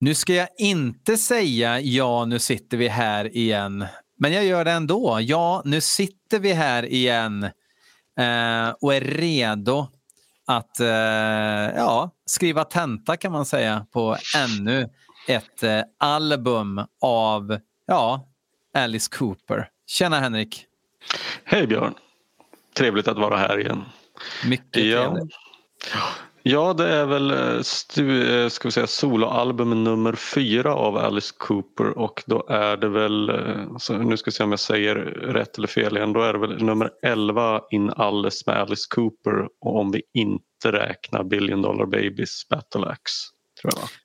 Nu ska jag inte säga ja, nu sitter vi här igen. Men jag gör det ändå. Ja, nu sitter vi här igen eh, och är redo att eh, ja, skriva tenta kan man säga på ännu ett eh, album av ja, Alice Cooper. Tjena Henrik! Hej Björn! Trevligt att vara här igen. Mycket trevligt. Ja, det är väl eh, eh, ska vi säga, soloalbum nummer fyra av Alice Cooper och då är det väl, eh, så nu ska vi se om jag säger rätt eller fel igen, då är det väl nummer 11 In Alice med Alice Cooper och om vi inte räknar Billion Dollar Babies Battle Axe.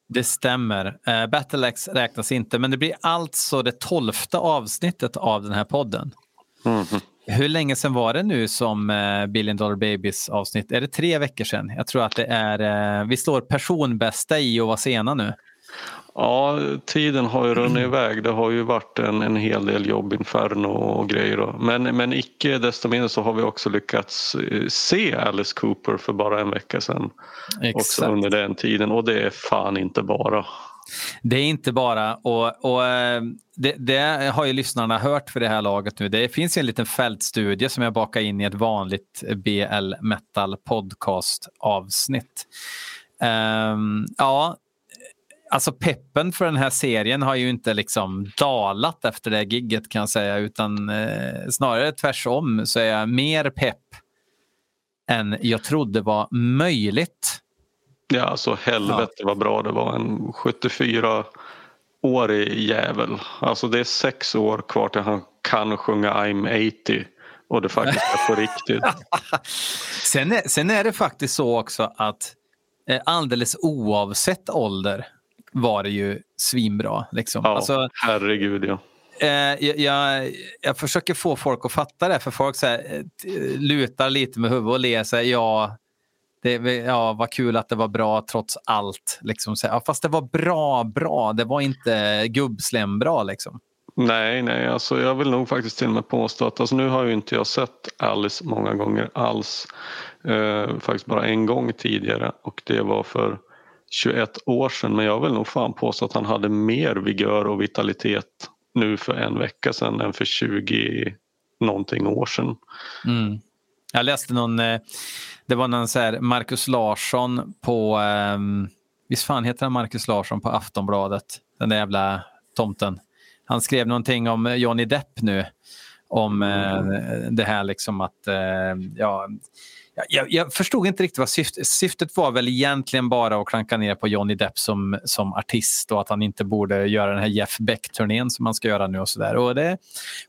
Det stämmer. Battle Axe räknas inte, men det blir alltså det tolfte avsnittet av den här podden. Mm. Hur länge sedan var det nu som uh, Billion Dollar Babies avsnitt? Är det tre veckor sedan? Jag tror att det är, uh, vi slår personbästa i att vara sena nu. Ja, tiden har ju runnit iväg. Det har ju varit en, en hel del jobb, inferno och grejer. Då. Men, men icke desto mindre så har vi också lyckats eh, se Alice Cooper för bara en vecka sedan. Exakt. Också under den tiden och det är fan inte bara. Det är inte bara, och, och eh, det, det, har ju lyssnarna hört för det här laget nu. Det finns en liten fältstudie som jag bakar in i ett vanligt BL Metal podcast avsnitt. Um, ehm, ja, alltså peppen för den här serien har ju inte liksom dalat efter det gigget kan jag säga, utan eh, snarare tvärtom så är jag mer pepp än jag trodde var möjligt. Ja, alltså helvete ja. vad bra det var. En 74-årig jävel. Alltså det är sex år kvar till han kan sjunga I'm 80 och det faktiskt är på riktigt. sen, är, sen är det faktiskt så också att eh, alldeles oavsett ålder var det ju svinbra. Liksom. Ja, alltså, herregud ja. Eh, jag, jag, jag, försöker få folk att fatta det, för folk så här, lutar lite med huvudet och ler. Så här, ja, det, ja, vad kul att det var bra trots allt. Liksom, ja, fast det var bra, bra. Det var inte gubbslem bra. Liksom. Nej, nej, alltså jag vill nog faktiskt till och med påstå att alltså, nu har ju inte jag sett Alice många gånger alls. Eh, faktiskt bara en gång tidigare och det var för 21 år sedan men jag vill nog fan påstå att han hade mer vigör och vitalitet nu för en vecka sedan än för 20 någonting år sedan. Mm. Jag läste någon, eh, det var någon så här Marcus Larsson på, um, visst fan heter han Marcus Larsson på Aftonbladet, den där jävla tomten. Han skrev någonting om eh, Johnny Depp nu, om mm. det här liksom att, uh, ja, jag, jag, förstod inte riktigt vad syftet, syftet var väl egentligen bara att klanka ner på Johnny Depp som, som artist och att han inte borde göra den här Jeff Beck-turnén som han ska göra nu och sådär. Och det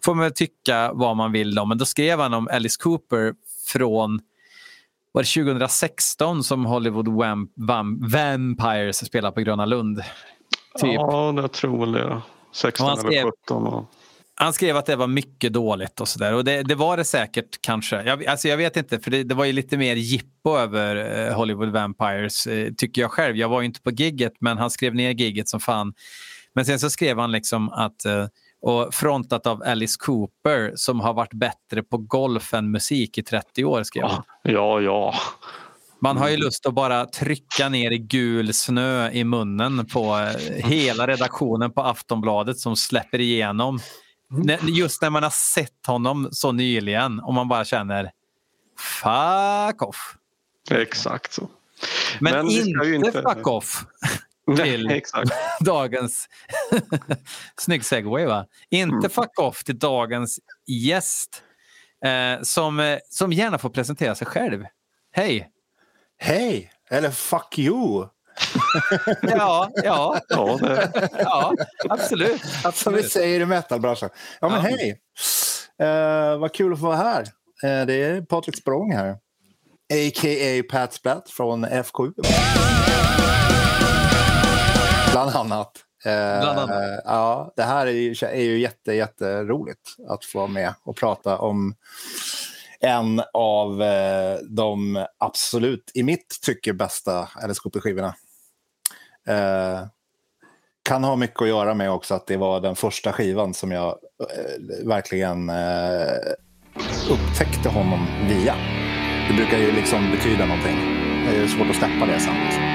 får man tycka vad man vill om. Men då skrev han om Alice Cooper från var det 2016 som Hollywood Vamp Vamp Vampires spelade på Gröna Lund. Typ. Ja, jag tror väl det. 16 eller 17. Och... Han skrev att det var mycket dåligt och sådär. Och det, det, var det säkert kanske. Jag, alltså jag vet inte, för det, det var ju lite mer jippo över eh, Hollywood Vampires, eh, tycker jag själv. Jag var ju inte på gigget, men han skrev ner gigget som fan. Men sen så skrev han liksom att, eh, och frontat av Alice Cooper som har varit bättre på golf än musik i 30 år, skrev han. Ja, ja. Man har ju lust att bara trycka ner i gul snö i munnen på eh, hela redaktionen på Aftonbladet som släpper igenom Just när man har sett honom så nyligen och man bara känner fuck off. Exakt så. Men, Men inte, inte fuck off till Nej, dagens... Snygg segway va? Inte mm. fuck off till dagens gäst eh, som, eh, som gärna får presentera sig själv. Hej! Hej! Eller fuck you! ja, ja. Ja, ja absolut, absolut. Som vi säger i metalbranschen. Ja, men ja. hej! Uh, vad kul att få vara här. Uh, det är Patrik Språng här. A.k.a. Pat Splat från FKU. Bland annat. Uh, Bland annat. Ja, det här är ju, är ju jätte, jätteroligt att få vara med och prata om en av de absolut, i mitt tycke, bästa Alice Cooper-skivorna. Eh, kan ha mycket att göra med också att det var den första skivan som jag eh, verkligen eh, upptäckte honom via. Det brukar ju liksom betyda någonting. Det är svårt att släppa det sen. Liksom.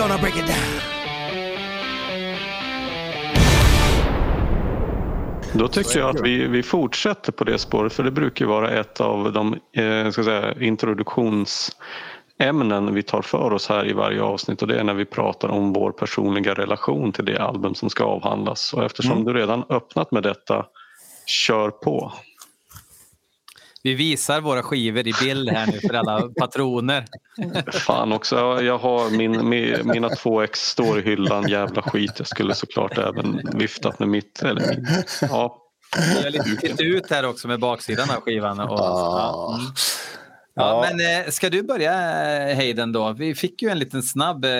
Gonna break it down. Då tycker jag att vi, vi fortsätter på det spåret för det brukar vara ett av de eh, ska säga, introduktionsämnen vi tar för oss här i varje avsnitt och det är när vi pratar om vår personliga relation till det album som ska avhandlas. Och eftersom mm. du redan öppnat med detta, kör på. Vi visar våra skivor i bild här nu för alla patroner. Fan också, jag har min, mina två ex står i hyllan, jävla skit. Jag skulle såklart även viftat med mitt. Eller min, ja. Jag har lite ut här också med baksidan av skivan. Och, ja. Mm. Ja, men eh, ska du börja Hayden då? Vi fick ju en liten snabb eh,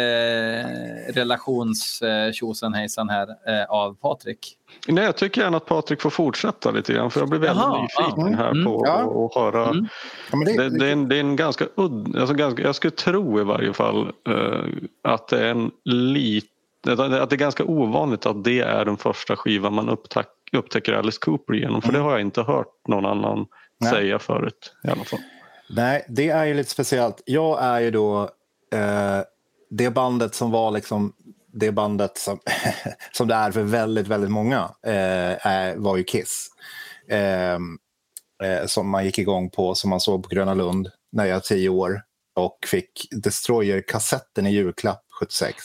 relations eh, hejsan här eh, av Patrik. Nej, jag tycker gärna att Patrik får fortsätta lite grann för jag blir väldigt Jaha, nyfiken här mm, på att ja. höra. Mm. Ja, det, det, det, är en, det, är en, ganska udd, alltså ganska, jag skulle tro i varje fall uh, att det är en lit, att det är ganska ovanligt att det är den första skivan man upptäck, upptäcker Alice Cooper genom för mm. det har jag inte hört någon annan Nej. säga förut i alla fall. Nej, det är ju lite speciellt. Jag är ju då eh, det bandet som var liksom det bandet som, som det är för väldigt, väldigt många eh, är, var ju Kiss. Eh, eh, som man gick igång på, som man såg på Gröna Lund när jag var tio år och fick Destroyer-kassetten i julklapp 76.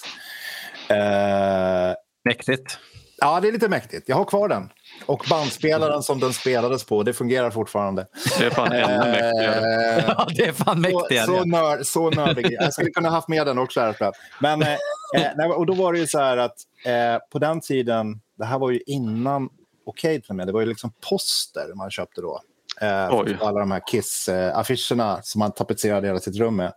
Eh, Mäktigt. Ja, det är lite mäktigt. Jag har kvar den. Och bandspelaren som den spelades på, det fungerar fortfarande. Det är fan ännu mäktigare. Ja, det är fan mäktigare. Så, så, nörd, så nördig. Jag skulle kunna haft med den också. Här, Men, eh, nej, och då var det ju så här att eh, på den tiden, det här var ju innan Okej okay, med, det var ju liksom poster man köpte då. Eh, alla de här Kiss-affischerna som man tapetserade hela sitt rum med.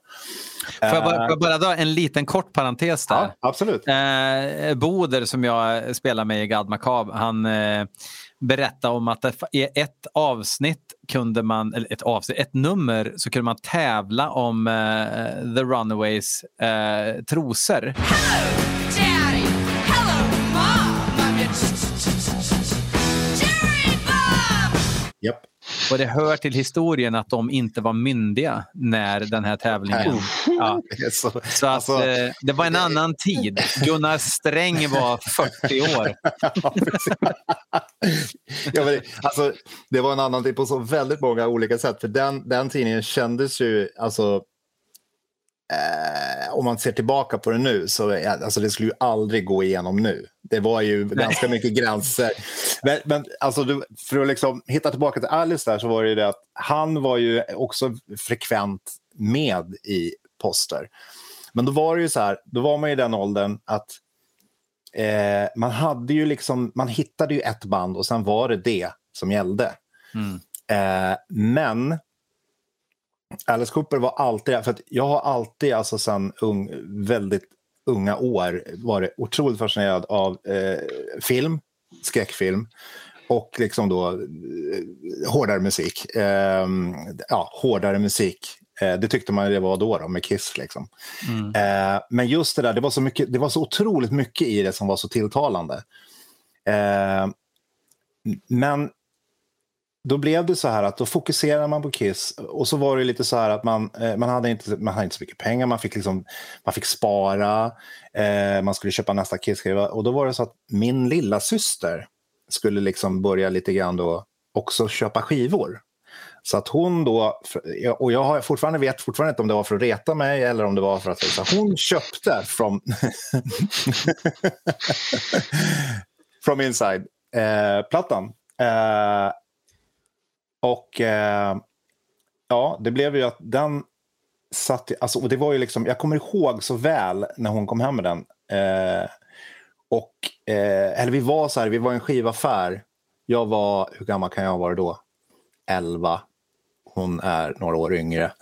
Får jag, bara, får jag bara dra en liten kort parentes där? Ja, absolut. Eh, Boder som jag spelar med i God Macabre, han eh, berättade om att i ett avsnitt kunde man, eller ett avsnitt, ett nummer så kunde man tävla om eh, The Runaways eh, trosor. Hello, Daddy! Hello, Mom! Jerry Bob! Yep. Och det hör till historien att de inte var myndiga när den här tävlingen... Ja. Så, att, alltså, eh, det var en annan tid. Gunnar Sträng var 40 år. ja, men, alltså, det var en annan tid på så väldigt många olika sätt. För den, den tidningen kändes ju... Alltså, Eh, om man ser tillbaka på det nu så alltså det skulle ju aldrig gå igenom nu. Det var ju Nej. ganska mycket gränser. Men, men alltså, du, för att liksom hitta tillbaka till Alice där så var det ju det att han var ju också frekvent med i poster. Men då var det ju så här, då var man i den åldern att eh, man hade ju liksom, man hittade ju ett band och sen var det det som gällde. Mm. Eh, men Alice Cooper var alltid, för att jag har alltid, alltså sen ung, väldigt unga år, varit otroligt fascinerad av eh, film, skräckfilm och liksom då eh, hårdare musik. Eh, ja, hårdare musik. Eh, det tyckte man det var då, då med Kiss. Liksom. Mm. Eh, men just det där, det var, så mycket, det var så otroligt mycket i det som var så tilltalande. Eh, men då blev det så här att då fokuserade man på Kiss och så var det lite så här att man, eh, man, hade, inte, man hade inte så mycket pengar, man fick, liksom, man fick spara, eh, man skulle köpa nästa Kiss-skiva och då var det så att min lilla syster skulle liksom börja lite grann då också köpa skivor. Så att hon då, och jag har fortfarande vet fortfarande inte om det var för att reta mig eller om det var för att så hon köpte från from inside-plattan. Eh, eh, och eh, ja, det blev ju att den satt... Alltså, och det var ju liksom, jag kommer ihåg så väl när hon kom hem med den. Eh, och, eh, eller vi var så här, vi var i en skivaffär. Jag var, hur gammal kan jag vara då? 11 hon är några år yngre.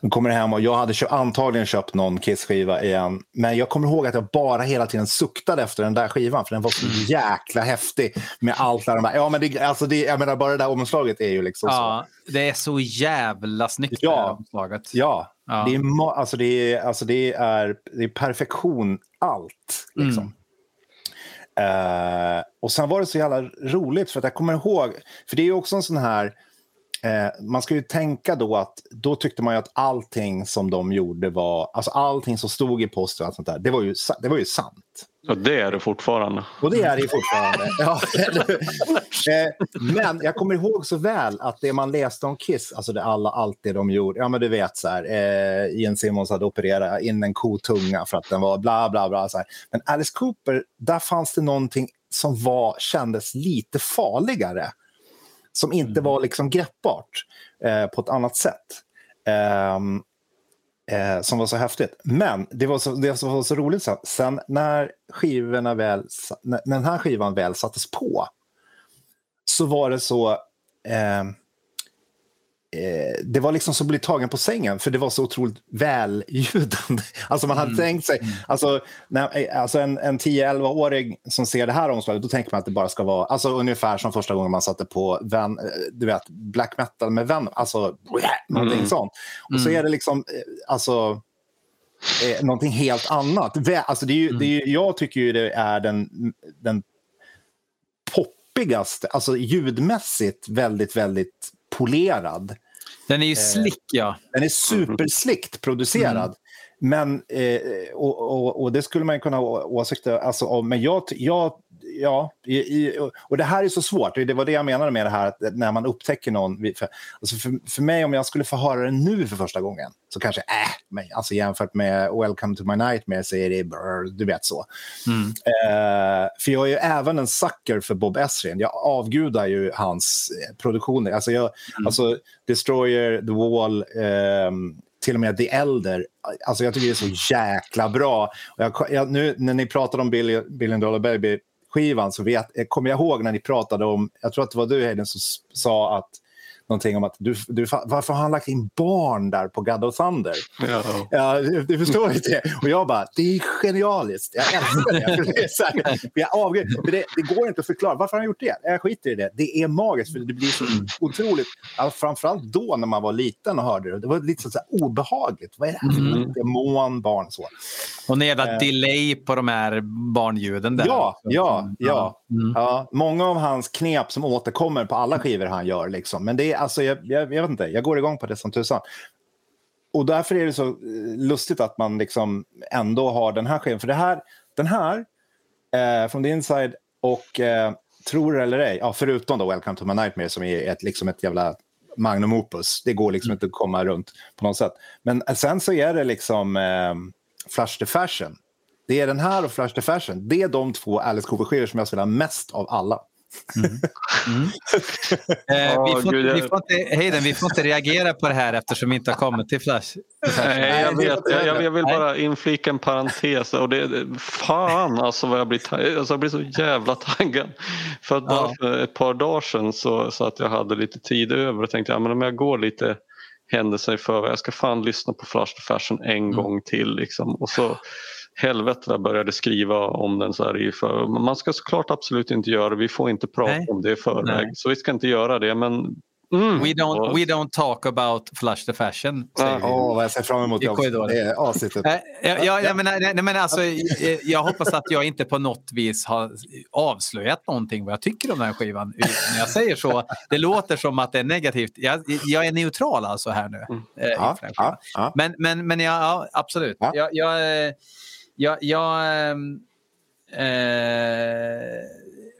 Hon kommer hem och jag hade köpt, antagligen köpt någon Kiss-skiva igen. Men jag kommer ihåg att jag bara hela tiden suktade efter den där skivan för den var så mm. jäkla häftig med allt där. Ja, men det, alltså det, jag menar, bara det där omslaget är ju liksom ja, så. Det är så jävla snyggt ja, omslaget. Ja, ja. Det, är, alltså det, är, alltså det, är, det är perfektion allt. Liksom. Mm. Uh, och sen var det så jävla roligt för att jag kommer ihåg, för det är också en sån här Eh, man ska ju tänka då att då tyckte man ju att allting som de gjorde var, alltså allting som stod i poster och allt sånt där, det var ju, det var ju sant. Och det är det fortfarande. Och det är det fortfarande. ja, eh, men jag kommer ihåg så väl att det man läste om Kiss, alltså det alla, allt det de gjorde, ja men du vet så här, eh, Ian Simmons hade opererat in en kotunga för att den var bla bla bla. Så här. Men Alice Cooper, där fanns det någonting som var, kändes lite farligare som inte mm. var liksom greppbart eh, på ett annat sätt. Eh, eh, som var så häftigt. Men det var så, det var så roligt sen, sen när, skivorna väl, när den här skivan väl sattes på så var det så ehm, eh, det var liksom som att bli tagen på sängen, för det var så otroligt väljudande. Alltså man hade mm. tänkt sig, mm. alltså, när, eh, alltså en, en 10-11-åring som ser det här omslaget, då tänker man att det bara ska vara, alltså ungefär som första gången man satte på Van, eh, du vet, black metal med Venom, alltså någonting mm. sånt. Och så mm. är det liksom, eh, alltså, eh, någonting helt annat. Alltså det är ju, det är ju, mm. jag tycker ju det är den, den poppigaste, alltså ljudmässigt väldigt, väldigt polerad. Den är ju eh, slick, ja. Den är superslickt producerad. Men, eh, och, och, och, det skulle man kunna ha åsikter alltså, om, men jag, jag ja, i, i, och det här är så svårt. Det var det jag menade med det här, att när man upptäcker någon. För, alltså för, för mig, om jag skulle få höra den nu för första gången, så kanske, äh, men, alltså jämfört med Welcome to my nightmare så är det, brr, du vet så. Mm. Uh, för jag är ju även en sucker för Bob Esrin. Jag avgudar ju hans eh, produktioner. Alltså, jag, mm. alltså Destroyer, The Wall, um, till och med The Elder. Alltså jag tycker det är så jäkla bra. Och jag, jag, nu när ni pratade om Billy Billion Dollar Baby skivan så vet, kommer jag ihåg när ni pratade om, jag tror att det var du Hayden som sa att någonting om att du, du, varför har han lagt in barn där på God of Thunder? Ja. Ja, du, du förstår inte det. Och jag bara, det är genialiskt. Jag älskar det. det, är så här, jag det, det, går inte att förklara. Varför har han gjort det? Jag skiter i det. Det är magiskt, för det blir så otroligt. Alltså, framförallt då när man var liten och hörde det. Det var lite så här obehagligt. Vad är det här för mm. demon, barn? Så. Och en jävla uh, delay på de här barnljuden. Där. Ja, ja, ja. Mm. ja. Många av hans knep som återkommer på alla skivor han gör. Liksom. Men det är alltså, jag, jag, jag, vet inte, jag går igång på det som tusan. Och därför är det så eh, lustigt att man liksom ändå har den här skivan. För det här, den här, eh, From the Inside och eh, Tror eller ej, ja, förutom då Welcome to my nightmare som är ett, liksom ett jävla magnum opus. Det går liksom mm. inte att komma runt på något sätt. Men sen så är det liksom eh, Flash the Fashion. Det är den här och Flash the Fashion. Det är de två Alice Cooper-skivor som jag spelar mest av alla. Mm. Mm. eh, vi, får, vi, får inte, Hayden, vi får inte reagera på det här eftersom vi inte har kommit till Flash. Nej, jag, vet, jag, jag vill bara inflika en parentes. Och det, fan alltså vad jag blir, alltså jag blir så jävla taggad. För att bara för ett par dagar sedan så, så att jag hade lite tid över och tänkte ja, men om jag går lite händelser i förväg. Jag ska fan lyssna på Flash the Fashion en mm. gång till. Liksom. Och så helvete jag började skriva om den. Så här för, man ska såklart absolut inte göra det, vi får inte prata Nej. om det i förväg. Nej. Så vi ska inte göra det. Men Mm. We, don't, we don't talk about Flush the Fashion. Åh, oh, vad jag ser fram emot det avsnittet. Äh, jag, jag, jag, menar, nej, men alltså, jag, jag hoppas att jag inte på något vis har avslöjat någonting vad jag tycker om den här skivan. När jag säger så, det låter som att det är negativt. Jag, jag är neutral alltså här nu. Mm. Eh, ja, ja, ja. Men, men, men ja, absolut. Jag, jag, jag, jag eh,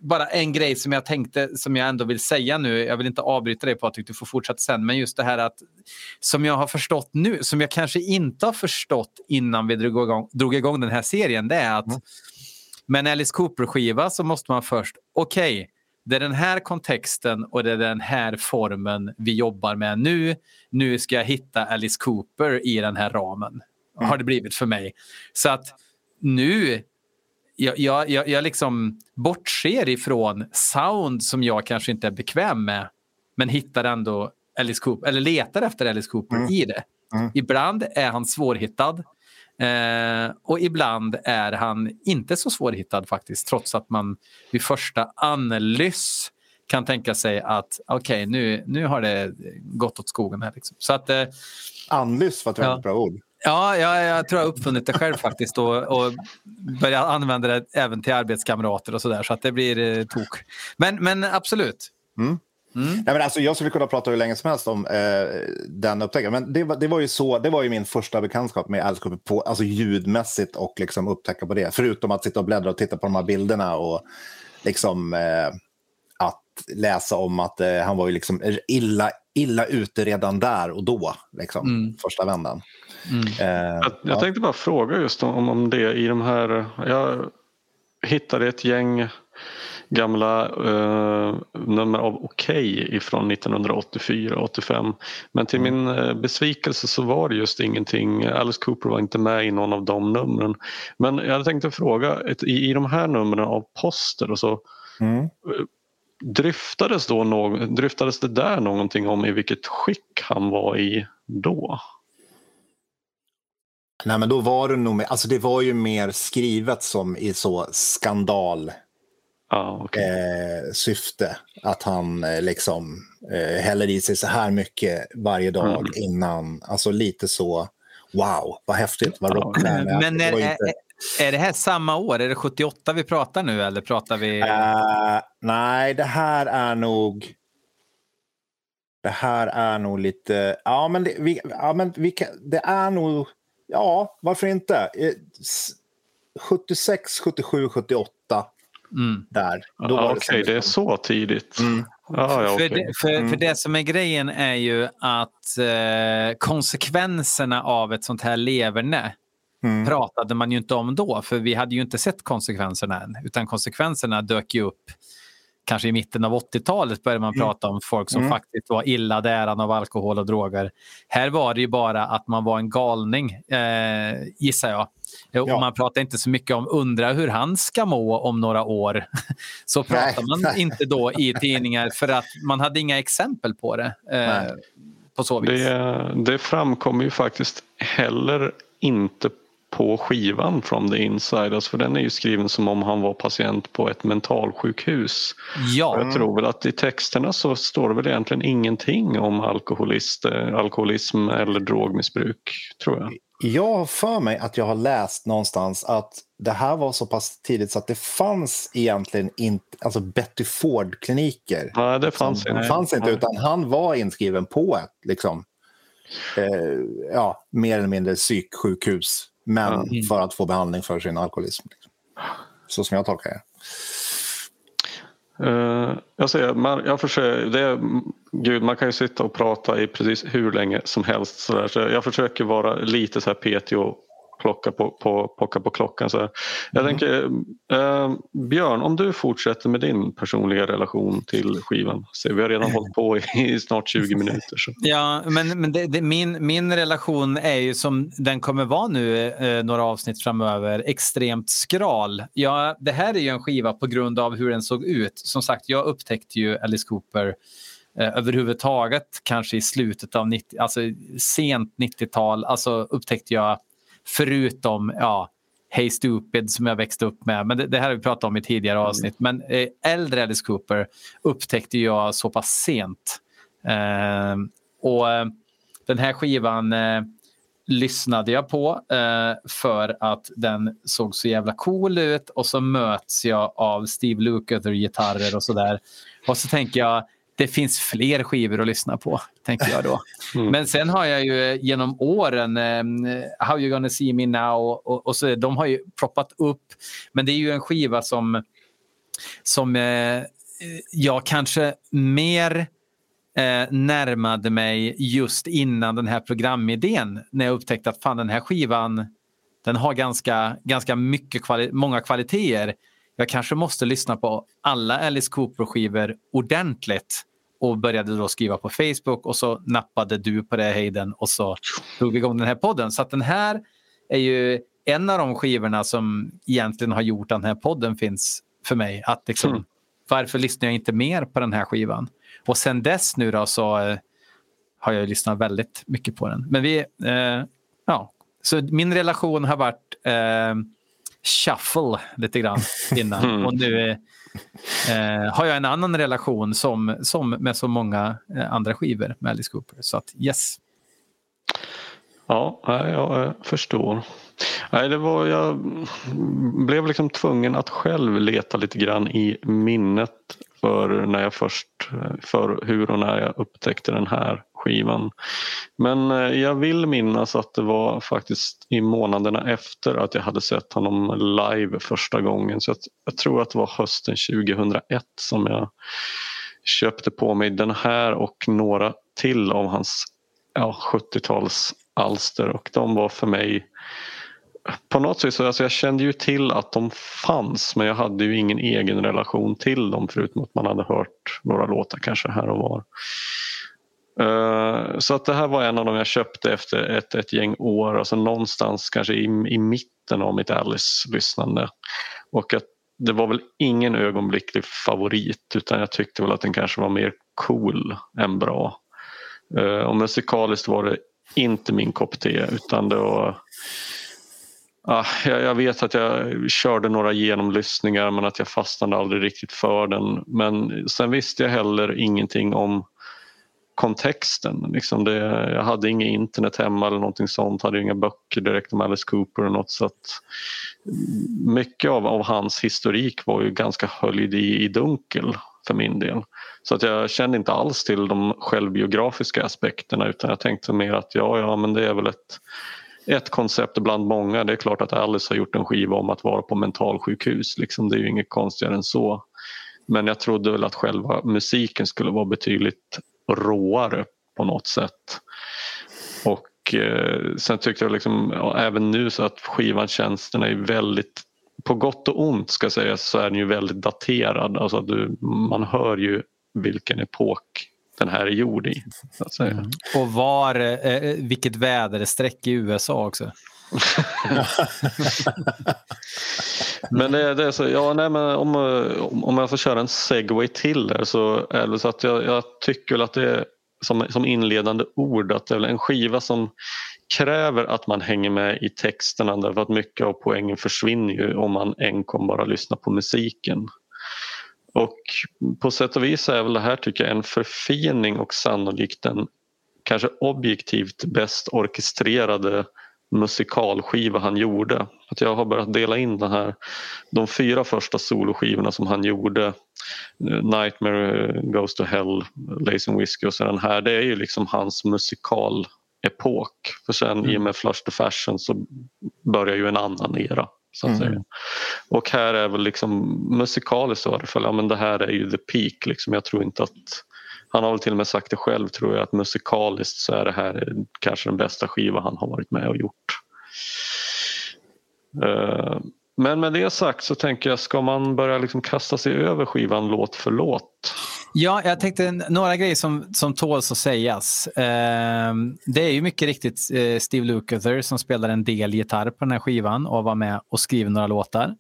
bara en grej som jag tänkte som jag ändå vill säga nu. Jag vill inte avbryta dig Patrik, du får fortsätta sen. Men just det här att som jag har förstått nu, som jag kanske inte har förstått innan vi drog igång, drog igång den här serien, det är att mm. med en Alice Cooper-skiva så måste man först, okej, okay, det är den här kontexten och det är den här formen vi jobbar med nu. Nu ska jag hitta Alice Cooper i den här ramen. Mm. Har det blivit för mig. Så att nu, jag, jag, jag, jag liksom bortser ifrån sound som jag kanske inte är bekväm med men hittar ändå Alice Cooper, eller letar efter Alice Cooper mm. i det. Mm. Ibland är han svårhittad eh, och ibland är han inte så svårhittad faktiskt trots att man vid första analys kan tänka sig att okej, okay, nu, nu har det gått åt skogen här. Liksom. Så att, eh, Analys var ett väldigt ja. bra ord. Ja, jag, jag tror jag har uppfunnit det själv faktiskt och, och börjat använda det även till arbetskamrater och sådär så att det blir eh, tok. Men, men absolut. Mm. Mm. Nej, men alltså, jag skulle kunna prata hur länge som helst om eh, den upptäckten. Men det var, det, var ju så, det var ju min första bekantskap med Alice på, alltså ljudmässigt och liksom upptäcka på det. Förutom att sitta och bläddra och titta på de här bilderna och liksom eh, att läsa om att eh, han var ju liksom illa, illa ute redan där och då, liksom, mm. första vändan. Mm. Eh, jag, jag ja. tänkte bara fråga just om, om det i de här, jag hittade ett gäng gamla eh, nummer av Okej okay ifrån 1984-85. Men till mm. min eh, besvikelse så var det just ingenting. Alice Cooper var inte med i någon av de numren. Men jag tänkte fråga, ett, i, i de här numren av Poster och så mm. Eh, dryftades, då någon, dryftades det där någonting om i vilket skick han var i då? Nej, men då var det nog, alltså det var ju mer skrivet som i så skandal ah, okay. eh, syfte. Att han eh, liksom eh, häller i sig så här mycket varje dag mm. innan. Alltså lite så, wow, vad häftigt, vad rockstjärna är. Men är, inte... är, det här samma år? Är det 78 vi pratar nu eller pratar vi? Uh, nej, det här är nog... Det här är nog lite... Ja, men det, vi, ja, men vi kan, det är nog... Ja, varför inte? 76, 77, 78 Mm. Där. Då ah, Okej, okay, det är så tidigt. Mm. Ah, ja, okay. för, det, för, mm. för, det som är grejen är ju att eh, konsekvenserna av ett sånt här leverne mm. pratade man ju inte om då, för vi hade ju inte sett konsekvenserna än, utan konsekvenserna dök ju upp kanske i mitten av 80-talet började man mm. prata om folk som mm. faktiskt var illa däran av alkohol och droger. Här var det ju bara att man var en galning, eh, gissar jag. Ja. Och man pratar inte så mycket om undra hur han ska må om några år. Så pratar man inte då i tidningar för att man hade inga exempel på det. Eh, på så vis. Det, det framkommer ju faktiskt heller inte på skivan From the Inside. Alltså för den är ju skriven som om han var patient på ett mentalsjukhus. Ja. jag tror väl att i texterna så står det väl egentligen ingenting om alkoholist, eh, alkoholism eller drogmissbruk. tror jag. Jag har för mig att jag har läst någonstans att det här var så pass tidigt så att det fanns egentligen inte, alltså Betty Ford-kliniker. Nej, det fanns inte. fanns inte, utan han var inskriven på ett, liksom, eh, ja, mer eller mindre psyksjukhus men mm. för att få behandling för sin alkoholism. Liksom. Så som jag tolkar det. Uh, jag säger, man, jag försöker, det gud, man kan ju sitta och prata i precis hur länge som helst. Så, där, så jag försöker vara lite så här och plocka på, på, plocka på klockan. Så Jag mm. tänker, eh, Björn, om du fortsätter med din personliga relation till skivan. Så vi har redan hållit på i, i snart 20 minuter. Så. Ja, men, men det, det, min, min relation är ju som den kommer vara nu eh, några avsnitt framöver, extremt skral. Ja, det här är ju en skiva på grund av hur den såg ut. Som sagt, jag upptäckte ju Alice Cooper eh, överhuvudtaget kanske i slutet av 90, alltså sent 90-tal, alltså upptäckte jag Förutom ja, Hey Stupid som jag växte upp med. Men det, det här har vi pratat om i tidigare mm. avsnitt. Men eh, äldre Alice Cooper upptäckte jag så pass sent. Eh, och eh, den här skivan eh, lyssnade jag på eh, för att den såg så jävla cool ut och så möts jag av Steve Lukather-gitarrer och sådär. Och så tänker jag, det finns fler skivor att lyssna på, tänker jag då. Mm. Men sen har jag ju genom åren eh, How You Gonna See Me Now och, och, så, de har ju proppat upp. Men det är ju en skiva som, som eh, jag kanske mer eh, närmade mig just innan den här programidén när jag upptäckte att fan den här skivan den har ganska, ganska mycket kvali många kvaliteter. Jag kanske måste lyssna på alla Alice Cooper-skivor ordentligt och började då skriva på Facebook och så nappade du på det Hayden och så drog vi igång den här podden. Så att den här är ju en av de skivorna som egentligen har gjort att den här podden finns för mig. Att liksom, mm. Varför lyssnar jag inte mer på den här skivan? Och sen dess nu då så eh, har jag lyssnat väldigt mycket på den. Men vi, eh, ja, så min relation har varit eh, shuffle lite grann innan. Mm. Och nu eh, har jag en annan relation som, som med så många eh, andra skivor med Alice Cooper. Så att yes. Ja, jag eh, förstår. Nej, det var, jag blev liksom tvungen att själv leta lite grann i minnet för när jag först, för hur och när jag upptäckte den här skivan. Men eh, jag vill minnas att det var faktiskt i månaderna efter att jag hade sett honom live första gången. Så jag tror att det var hösten 2001 som jag köpte på mig den här och några till av hans ja, 70-tals alster och de var för mig på något sätt så alltså jag kände ju till att de fanns men jag hade ju ingen egen relation till dem förutom att man hade hört några låtar kanske här och var. Eh, så att det här var en av dem jag köpte efter ett, ett gäng år, alltså någonstans kanske i, i mitten av mitt Alice-lyssnande. Och att det var väl ingen ögonblicklig favorit utan jag tyckte väl att den kanske var mer cool än bra. Eh, och musikaliskt var det inte min kopp te utan det var Ah, jag, jag, vet att jag körde några genomlyssningar men att jag fastnade aldrig riktigt för den. Men sen visste jag heller ingenting om kontexten. Liksom det, jag hade inget internet hemma eller någonting sånt, hade inga böcker direkt om Alice Cooper och något så att mycket av, av hans historik var ju ganska höljd i, i dunkel för min del. Så att jag kände inte alls till de självbiografiska aspekterna utan jag tänkte mer att ja, ja men det är väl ett ett koncept bland många. Det är klart att Alice har gjort en skiva om att vara på mentalsjukhus. Liksom, det är ju inget konstigare än så. Men jag trodde väl att själva musiken skulle vara betydligt råare på något sätt. Och eh, sen tyckte jag liksom, även nu så att skivan känns, den är väldigt på gott och ont ska sägas så är den ju väldigt daterad. Alltså du, man hör ju vilken epok den här är gjord i. Så att säga. Mm. Och var, eh, eh vilket väderstreck i USA också. men det, det, är så, ja, nej, men om, om jag får köra en segway till där så är det så att jag, jag tycker väl att det är som, som inledande ord att det är en skiva som kräver att man hänger med i texterna därför att mycket av poängen försvinner ju om man enkom bara lyssnar på musiken. Och på sätt och vis är väl det här tycker jag en förfining och sannolikt den kanske objektivt bäst orkestrerade musikalskiva han gjorde. Att jag har börjat dela in den här, de fyra första soloskivorna som han gjorde Nightmare Goes to Hell, Lazy Whiskey och så den här det är ju liksom hans musikalepok. För sen mm. i och med Flush the Fashion så börjar ju en annan era. Så att mm. säga. Och här är väl liksom musikaliskt så fall, ja men det här är ju the peak liksom. Jag tror inte att han har väl till och med sagt det själv tror jag att musikaliskt så är det här kanske den bästa skiva han har varit med och gjort. Eh, men med det sagt så tänker jag, ska man börja liksom kasta sig över skivan låt för låt? Ja, jag tänkte några grejer som, som tåls att sägas. Eh, det är ju mycket riktigt eh, Steve Lukather som spelar en del gitarr på den här skivan och var med och skriver några låtar.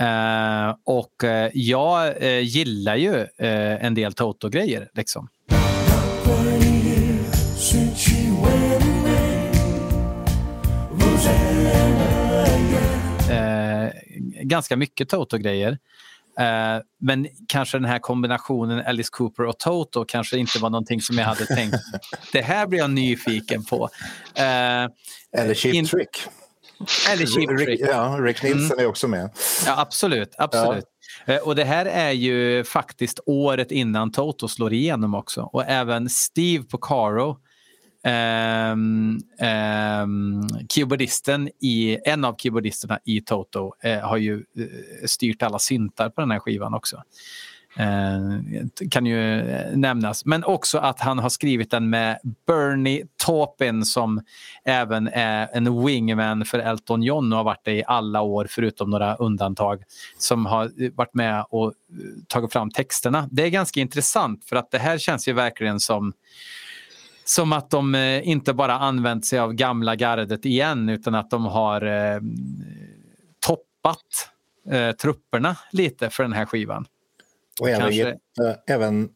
Eh, och eh, jag eh, gillar ju en del Toto-grejer. Liksom. ganska mycket Toto-grejer. Uh, men kanske den här kombinationen Alice Cooper och Toto kanske inte var någonting som jag hade tänkt. det här blir jag nyfiken på. Uh, Eller Cheap. Trick. Eller Cheap Rick, Trick. Ja, Rick Nielsen mm. är också med. Ja, absolut. absolut. Ja. Uh, och det här är ju faktiskt året innan Toto slår igenom också. Och även Steve Porcaro Um, um, keyboardisten i, en av keyboardisterna i Toto uh, har ju uh, styrt alla syntar på den här skivan också. Eh, kan ju eh, nämnas. Men också att han har skrivit den med Bernie Taupin som även är en wingman för Elton John och har varit det i alla år förutom några undantag som har eh, varit med och tagit fram texterna. Det är ganska intressant för att det här känns ju verkligen som som att de eh, inte bara använt sig av gamla gardet igen utan att de har eh, toppat eh, trupperna lite för den här skivan. Och även, Kanske... även,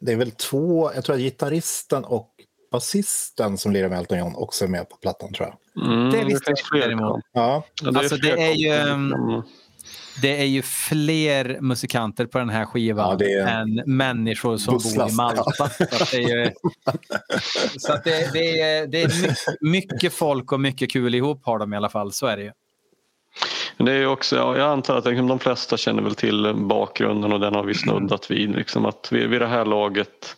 det är väl två, jag tror att gitarristen och basisten som lirar med Elton John också är med på plattan tror jag. Mm, det visste jag däremot. Ja. Alltså, det är ju... Mm det är ju fler musikanter på den här skivan ja, är... än människor som Busslast. bor i Malta. Så det är, ju... så det, det, är, det är mycket folk och mycket kul ihop har de i alla fall, så är det ju. Men det är också, ja, jag antar att liksom, de flesta känner väl till bakgrunden och den har vi snuddat vid. Liksom att vid, vid det här laget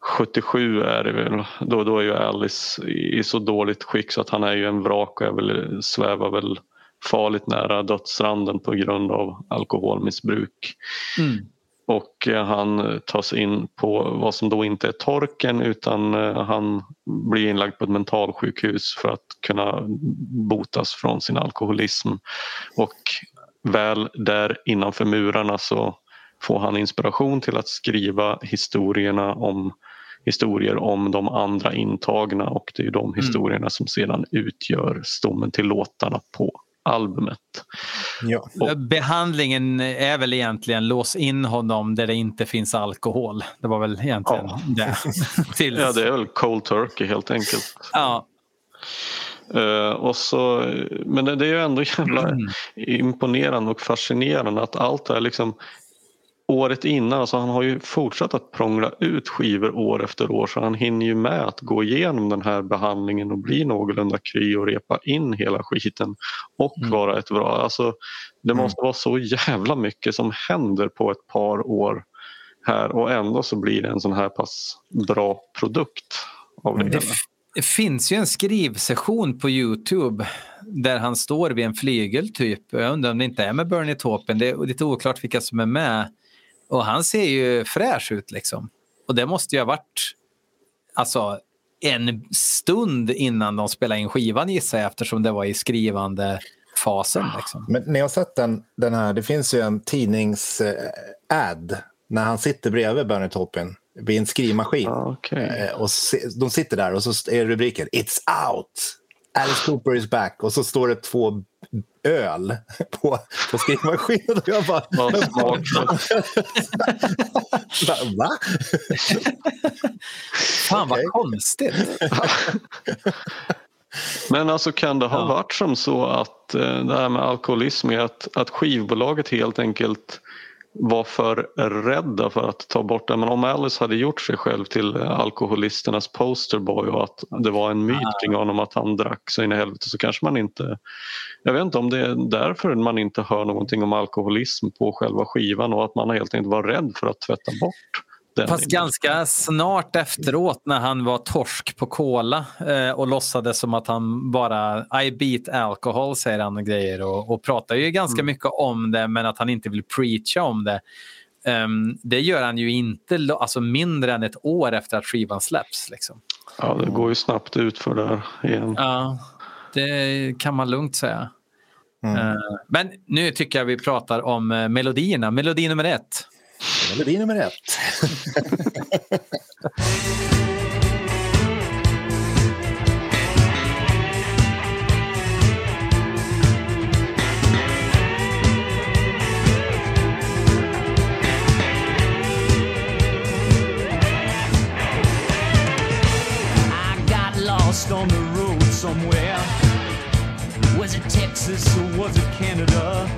77 är det väl, då, då är ju Alice i, i så dåligt skick så att han är ju en vrak och är väl, svävar väl farligt nära dödsranden på grund av alkoholmissbruk. Mm. Och eh, han tas in på vad som då inte är torken utan eh, han blir inlagd på ett mentalsjukhus för att kunna botas från sin alkoholism. Och väl där innanför murarna så får han inspiration till att skriva historierna om historier om de andra intagna och det är de mm. historierna mm. som sedan utgör stommen till låtarna på albumet. Ja. Och, Behandlingen är väl egentligen lås in honom där det inte finns alkohol. Det var väl egentligen ja. det. Tills... Ja, det är väl cold turkey helt enkelt. Ja. Uh, och så, men det, det är ju ändå jävla mm. imponerande och fascinerande att allt det här liksom året innan, alltså han har ju fortsatt att prångla ut skivor år efter år så han hinner ju med att gå igenom den här behandlingen och bli någorlunda kry och repa in hela skiten och mm. vara ett bra, alltså det mm. måste mm. vara så jävla mycket som händer på ett par år här och ändå så blir det en sån här pass bra produkt av det, det Det finns ju en skrivsession på Youtube där han står vid en flygel typ. Jag undrar om det inte är med Bernie Taupin. Det är lite oklart vilka som är med. Och han ser ju fräsch ut liksom. Och det måste ju ha varit alltså, en stund innan de spelade in skivan gissar jag eftersom det var i skrivande fasen. Liksom. Men ni har sett den, den här, det finns ju en tidnings-ad när han sitter bredvid Bernie Taupin vid en skrivmaskin. Okay. Eh, och de sitter där och så är rubriken It's out! Alice Cooper is back och så står det två öl på, på skrivmaskinen. Och jag bara... Va? Fan vad konstigt. Men alltså kan det ha ja. varit som så att eh, det här med alkoholism är att, att skivbolaget helt enkelt var för rädda för att ta bort det. Men om Alice hade gjort sig själv till alkoholisternas posterboy och att det var en myt ah. kring honom att han drack så in i helvete så kanske man inte... Jag vet inte om det är därför man inte hör någonting om alkoholism på själva skivan och att man helt enkelt var rädd för att tvätta bort Fast ganska snart efteråt när han var torsk på cola eh, och låtsades som att han bara I beat alcohol säger han och grejer och, och pratar ju ganska mm. mycket om det men att han inte vill preacha om det. Um, det gör han ju inte alltså mindre än ett år efter att skivan släpps. Liksom. Ja, det går ju snabbt ut för där igen. Ja, det kan man lugnt säga. Mm. Uh, men nu tycker jag vi pratar om uh, melodierna. Melodi nummer ett. Melodi nummer ett. lost on the road somewhere. Was it Texas or was it Canada?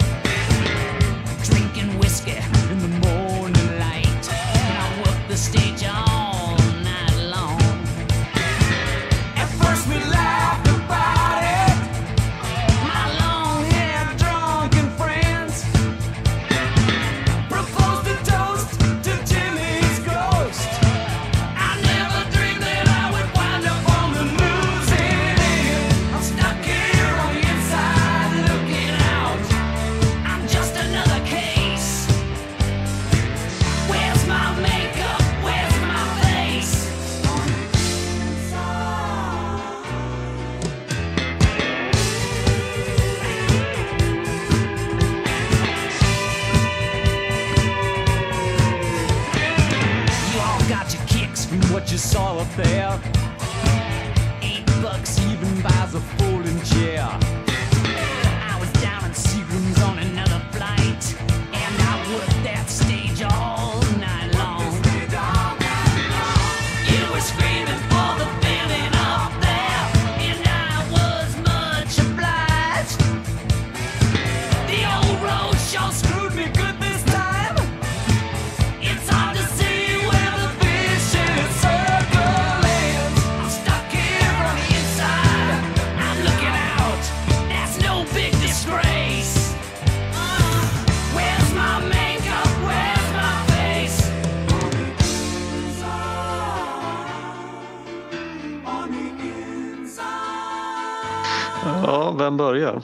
You saw up there. Eight bucks even buys a Ja, vem börjar?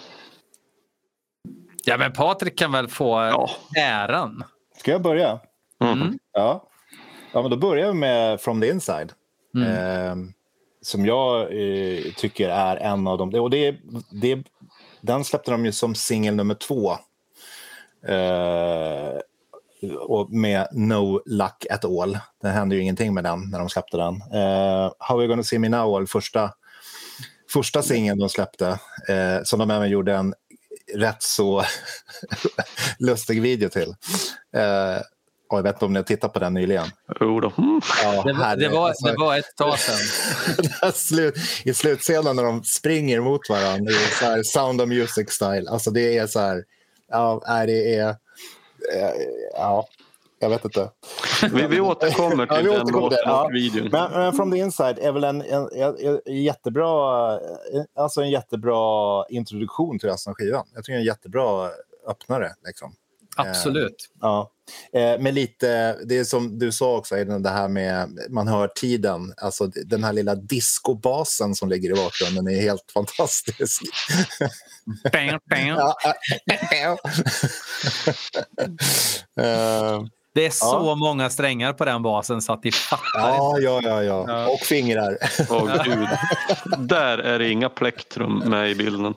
Ja, men Patrik kan väl få ja. äran. Ska jag börja? Mm. Ja. ja, men då börjar vi med From the Inside. Mm. Eh, som jag eh, tycker är en av de... Och det, det, den släppte de ju som singel nummer två. Eh, och med No Luck at All. Det hände ju ingenting med den när de släppte den. Uh, How You Gonna See Me Now var första, första singeln de släppte. Uh, som de även gjorde en rätt så lustig video till. Och jag vet inte om ni har tittat på den nyligen? Jo då. Mm. Ja, det, var, det, var, alltså, det var ett tag sedan. slut, I slutscenen när de springer mot varandra i så här Sound of Music-style. Alltså det är så här... Ja, det är Eh, ja, jag vet inte. Vi, vi återkommer till ja, den låten ja. och videon. Men, men From the Inside är väl en, en, en, en, jättebra, eh, alltså en jättebra introduktion till resten av skivan. Jag tycker det är en jättebra öppnare. Liksom. Absolut. Eh, ja. Eh, men lite, det är som du sa också, det här med man hör tiden. Alltså den här lilla discobasen som ligger i bakgrunden är helt fantastisk. Bam, bam. uh, det är så ja. många strängar på den basen så att de fattar ja, ja, ja, ja, Och fingrar. oh, Gud. Där är det inga plektrum med i bilden.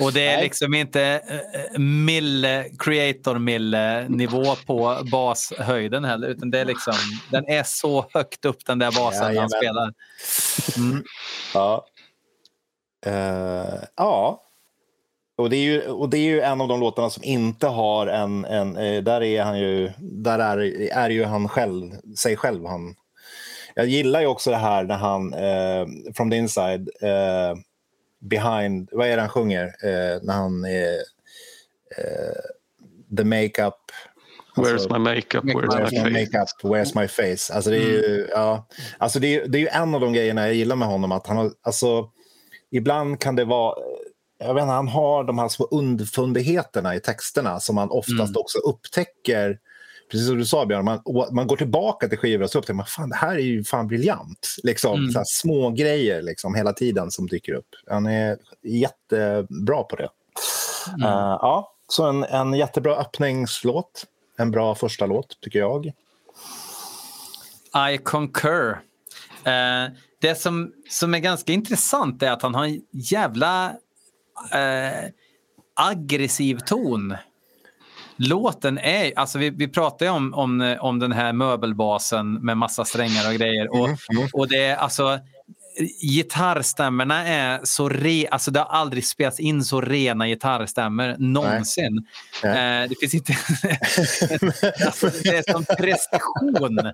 Och det är Nej. liksom inte eh, mille, creator mille nivå på bashöjden heller utan det är liksom, den är så högt upp den där basen ja, han spelar. Mm. Ja. Uh, ja. Och det, är ju, och det är ju en av de låtarna som inte har en... en eh, där är han ju, där är, är ju han själv, sig själv. Han, jag gillar ju också det här när han, eh, from the inside, eh, behind, vad är det han sjunger eh, när han är eh, the makeup Where's alltså, my makeup? Where's, where's my, my makeup? Where's my face? Alltså det är ju, mm. ja, alltså det är, det är ju en av de grejerna jag gillar med honom. Att han har, alltså, ibland kan det vara... Jag vet inte, han har de här små underfundigheterna i texterna som man oftast mm. också upptäcker precis som du sa Björn, man, man går tillbaka till skivor och så upptäcker man fan det här är ju fan briljant. Liksom, mm. så små grejer liksom, hela tiden som dyker upp. Han är jättebra på det. Mm. Uh, ja, så en, en jättebra öppningslåt. En bra första låt, tycker jag. I concur. Uh, det som, som är ganska intressant är att han har en jävla uh, aggressiv ton låten är, alltså vi, vi pratar ju om, om, om den här möbelbasen med massa strängar och grejer. Och, mm, mm. och det är alltså gitarrstämmorna är så re, alltså det har aldrig spelats in så rena gitarrstämmor någonsin. Nej. Eh, det finns inte... alltså, det är som prestation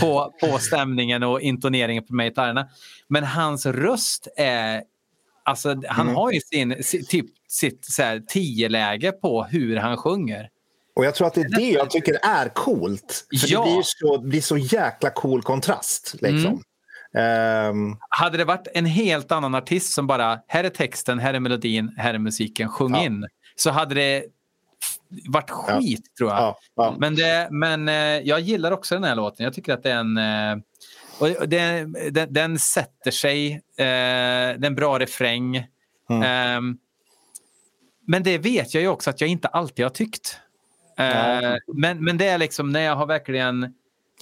på, på stämningen och intoneringen på gitarrerna. Men hans röst är... Alltså, han mm. har ju sin, typ, sitt så här, tio-läge på hur han sjunger. Och jag tror att det är det jag tycker är coolt. För ja. det blir så, blir så jäkla cool kontrast. Liksom. Mm. Um... Hade det varit en helt annan artist som bara, här är texten, här är melodin, här är musiken, sjung ja. in. Så hade det varit skit ja. tror jag. Ja. Ja. Men, det, men eh, jag gillar också den här låten. Jag tycker att det är en... Och det, den, den, sätter sig. Eh, en bra refräng. Mm. Eh, men det vet jag ju också att jag inte alltid har tyckt. Eh, men, men det är liksom när jag har verkligen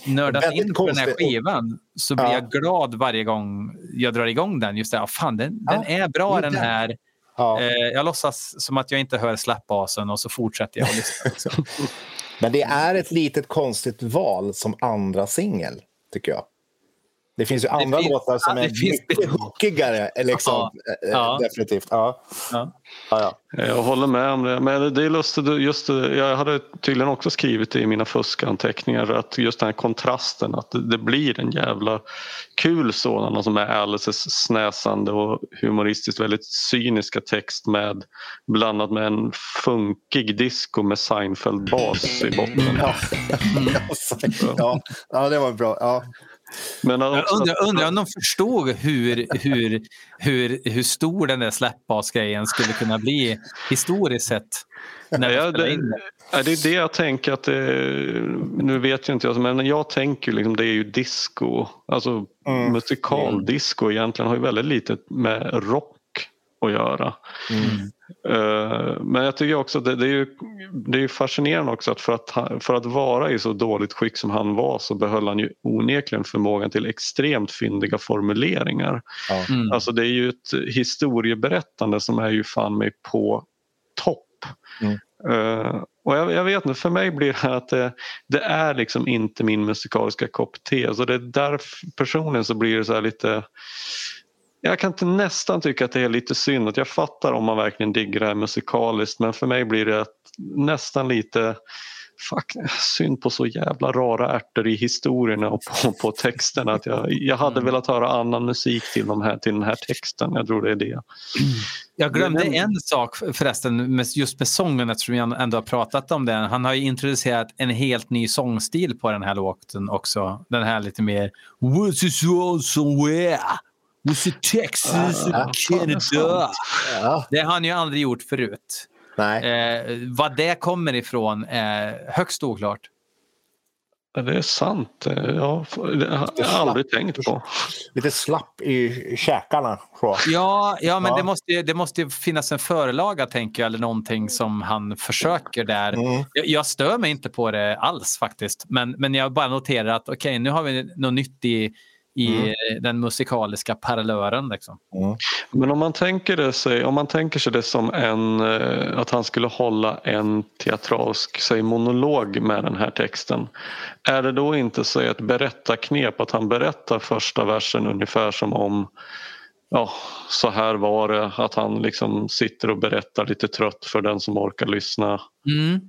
nördat in på den här skivan så blir ja. jag glad varje gång jag drar igång den. Just det, fan, den, ja. den är bra den här. Ja. Eh, jag låtsas som att jag inte hör släppbasen och så fortsätter jag att lyssna. men det är ett litet konstigt val som andra singel, tycker jag. Det finns ju det andra finns, låtar som ja, är mycket hookigare. Liksom, ja, eh, ja. Definitivt. Ja. Ja. Ja, Jag håller med om det. Men det är lustigt, just, jag hade tydligen också skrivit det i mina fuskanteckningar att just den här kontrasten att det, det blir en jävla kul sådan som är Alices snäsande och humoristiskt väldigt cyniska text med blandat med en funkig disco med Seinfeld-bas i botten. Ja, ja, ja det var bra. Ja. Men jag undrar, undrar om de förstod hur, hur, hur, hur stor den där släppbasgrejen skulle kunna bli historiskt sett. När ja, det, det. det är det jag tänker att det, nu vet jag inte men jag tänker liksom det är ju disco. Alltså mm. musikaldisco egentligen har ju väldigt lite med rock att göra. Mm. Uh, men jag tycker också att det, det, är ju, det är fascinerande också att för, att för att vara i så dåligt skick som han var så behöll han ju onekligen förmågan till extremt fyndiga formuleringar. Mm. Alltså det är ju ett historieberättande som är ju fan mig på topp. Mm. Uh, och jag, jag, vet inte, för mig blir det att det, det, är liksom inte min musikaliska kopp te. Så det är därför personligen så blir det så lite jag kan inte nästan tycka att det är lite synd. Att jag fattar om man verkligen diggar det här musikaliskt men för mig blir det nästan lite fuck, synd på så jävla rara ärtor i historierna och på, på texterna. Att jag, jag hade mm. velat höra annan musik till, de här, till den här texten. Jag tror det är det. Jag glömde en sak förresten med, just med sången eftersom vi ändå har pratat om den. Han har ju introducerat en helt ny sångstil på den här låten också. Den här lite mer What's it somewhere? It Texas och Canada? Ja. Det har han ju aldrig gjort förut. Nej. Eh, vad det kommer ifrån är högst oklart. Det är sant. Ja, det har jag aldrig tänkt på. Lite slapp i käkarna. Så. Ja, ja, men ja. Det, måste, det måste finnas en förlaga tänker jag, eller någonting som han försöker där. Mm. Jag, jag, stör mig inte på det alls faktiskt. Men, men jag bara noterar att okej, okay, nu har vi något nytt i i mm. den musikaliska parallören. Liksom. Mm. Men om man, tänker det sig, om man tänker sig det som en, eh, att han skulle hålla en teatralsk säg, monolog med den här texten. Är det då inte så ett berättarknep att han berättar första versen ungefär som om ja, så här var det, att han liksom sitter och berättar lite trött för den som orkar lyssna. Mm.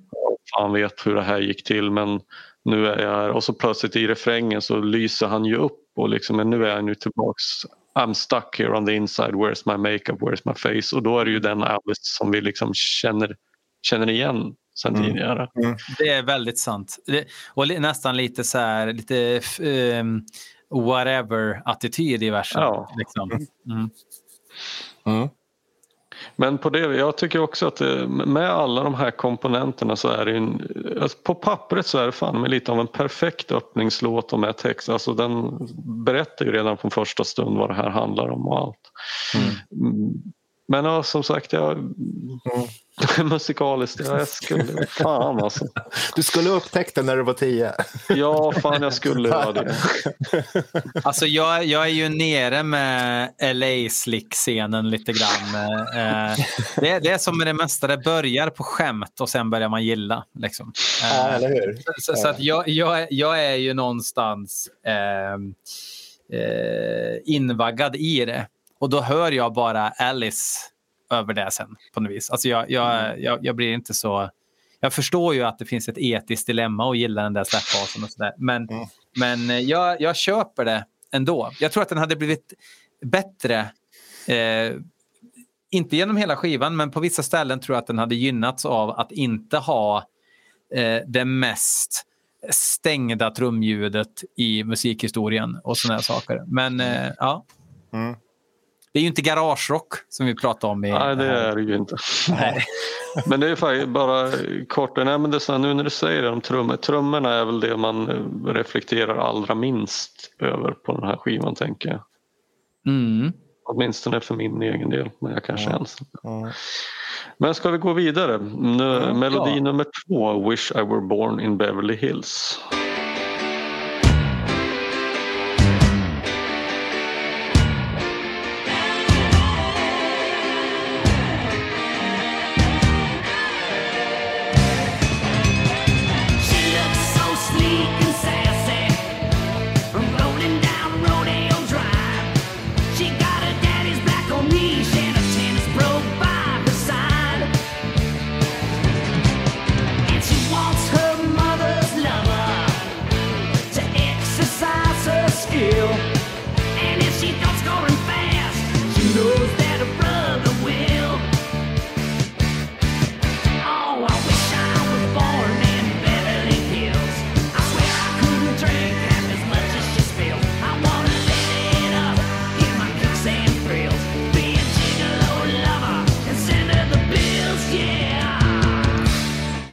Han vet hur det här gick till men nu är jag här. Och så plötsligt i refrängen så lyser han ju upp och liksom, men nu är han ju tillbaks. I'm stuck here on the inside, where's my makeup, where's my face? Och då är det ju den Alice som vi liksom känner, känner igen sen mm. tidigare. Mm. Det är väldigt sant. Det, och nästan lite så här, lite um, whatever-attityd i versen. Ja. Liksom. Mm. Mm. Men på det, jag tycker också att det, med alla de här komponenterna så är det en, alltså på pappret så är det fan med lite av en perfekt öppningslåt och med text. Alltså den berättar ju redan från första stund vad det här handlar om och allt. Mm. Men ja, som sagt, jag, mm. musikaliskt, jag skulle, fan alltså. Du skulle upptäckt det när du var tio. Ja, fan jag skulle göra det. Alltså jag, jag är ju nere med LA Slick-scenen lite grann. Eh, det, det är som med det mesta, det börjar på skämt och sen börjar man gilla. Liksom. Ja, eller hur? Så, så att jag, jag, jag är ju någonstans eh, eh, invaggad i det. Och då hör jag bara Alice över det sen på något vis. Alltså jag, jag, mm. jag, jag blir inte så... Jag förstår ju att det finns ett etiskt dilemma att gilla den där släppfasen och sådär. Men, mm. men eh, jag, jag köper det ändå. Jag tror att den hade blivit bättre. Eh, inte genom hela skivan, men på vissa ställen tror jag att den hade gynnats av att inte ha eh, det mest stängda trumljudet i musikhistorien och sådana saker. Men eh, ja. Mm. Det är ju inte garagerock som vi pratade om. I, nej, det är det ju inte. Nej. men det är faktiskt bara kort, nej, men det är så här, nu när du säger det om trummor. Trummorna är väl det man reflekterar allra minst över på den här skivan tänker jag. Mm. Åtminstone för min egen del, men jag kanske är ensam. Mm. Men ska vi gå vidare? Nu, melodi ja. nummer två, Wish I were born in Beverly Hills.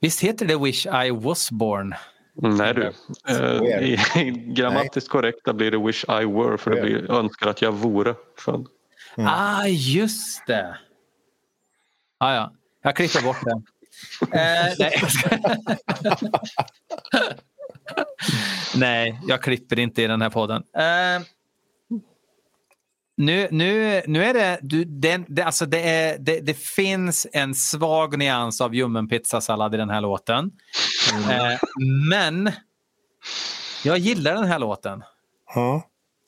Visst heter det Wish I was born? Nej du. Uh, grammatiskt korrekta blir det Wish I were för det blir önskar att jag vore född. Mm. Ah, just det. Ja, ja. Jag klipper bort det. eh, nej. nej, jag klipper inte i den här podden. Eh, nu, nu, nu är det, du, det, det, alltså det, är, det, det finns en svag nyans av ljummen pizzasallad i den här låten. Mm. Eh, men jag gillar den här låten. Mm.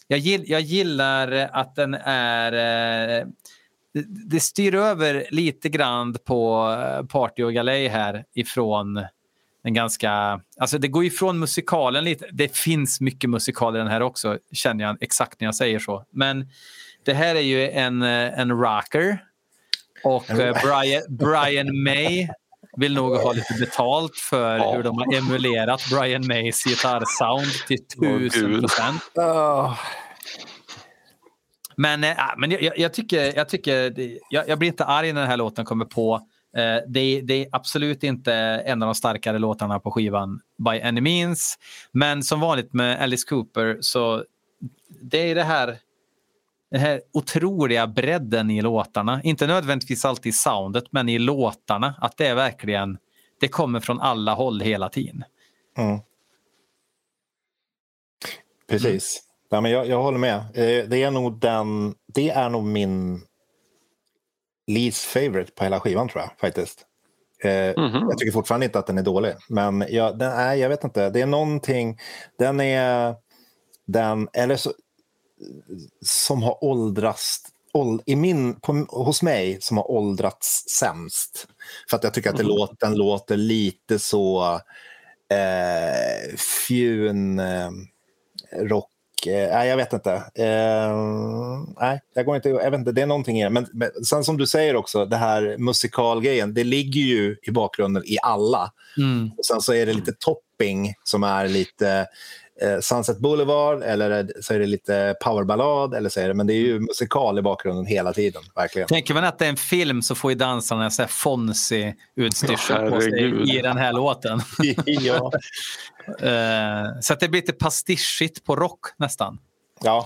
Jag, gill, jag gillar att den är... Eh, det, det styr över lite grann på eh, Party och Galej här ifrån en ganska... Alltså det går ifrån musikalen lite. Det finns mycket musikal i den här också, känner jag exakt när jag säger så. Men det här är ju en, eh, en rocker. Och eh, Brian, Brian May vill nog ha lite betalt för ja. hur de har emulerat Brian Mays gitarrsound till tusen procent. Men, äh, men jag, jag, tycker, jag, tycker jag, jag, blir inte arg när den här låten kommer på. Eh, det, det, är absolut inte en av de starkare låtarna på skivan by any means. Men som vanligt med Alice Cooper så det är det här den här otroliga bredden i låtarna. Inte nödvändigtvis alltid soundet, men i låtarna. Att det är verkligen, det kommer från alla håll hela tiden. Mm. Precis. Mm. Ja, men jag, jag håller med. Eh, det är nog den, det är nog min least favorite på hela skivan tror jag faktiskt. Mm -hmm. Jag tycker fortfarande inte att den är dålig, men jag, den är, jag vet inte, det är någonting, den är, den, eller så, som har åldrats åld, i min, på, hos mig som har åldrats sämst. För att jag tycker att det mm. låter, den låter lite så eh, fjun eh, rock eh, jag vet inte. Eh, nej, jag går inte. Jag vet inte. Det är någonting i det. Men, men sen som du säger också, det här musikalgrejen, det ligger ju i bakgrunden i alla. Mm. Och sen så är det lite topping som är lite Sunset Boulevard eller så är det lite powerballad. Eller så är det, men det är ju musikal i bakgrunden hela tiden. verkligen. Tänker man att det är en film så får ju dansarna så Fonzie utstyrsel på sig i den här låten. ja. uh, så att det blir lite pastischigt på rock nästan. Ja.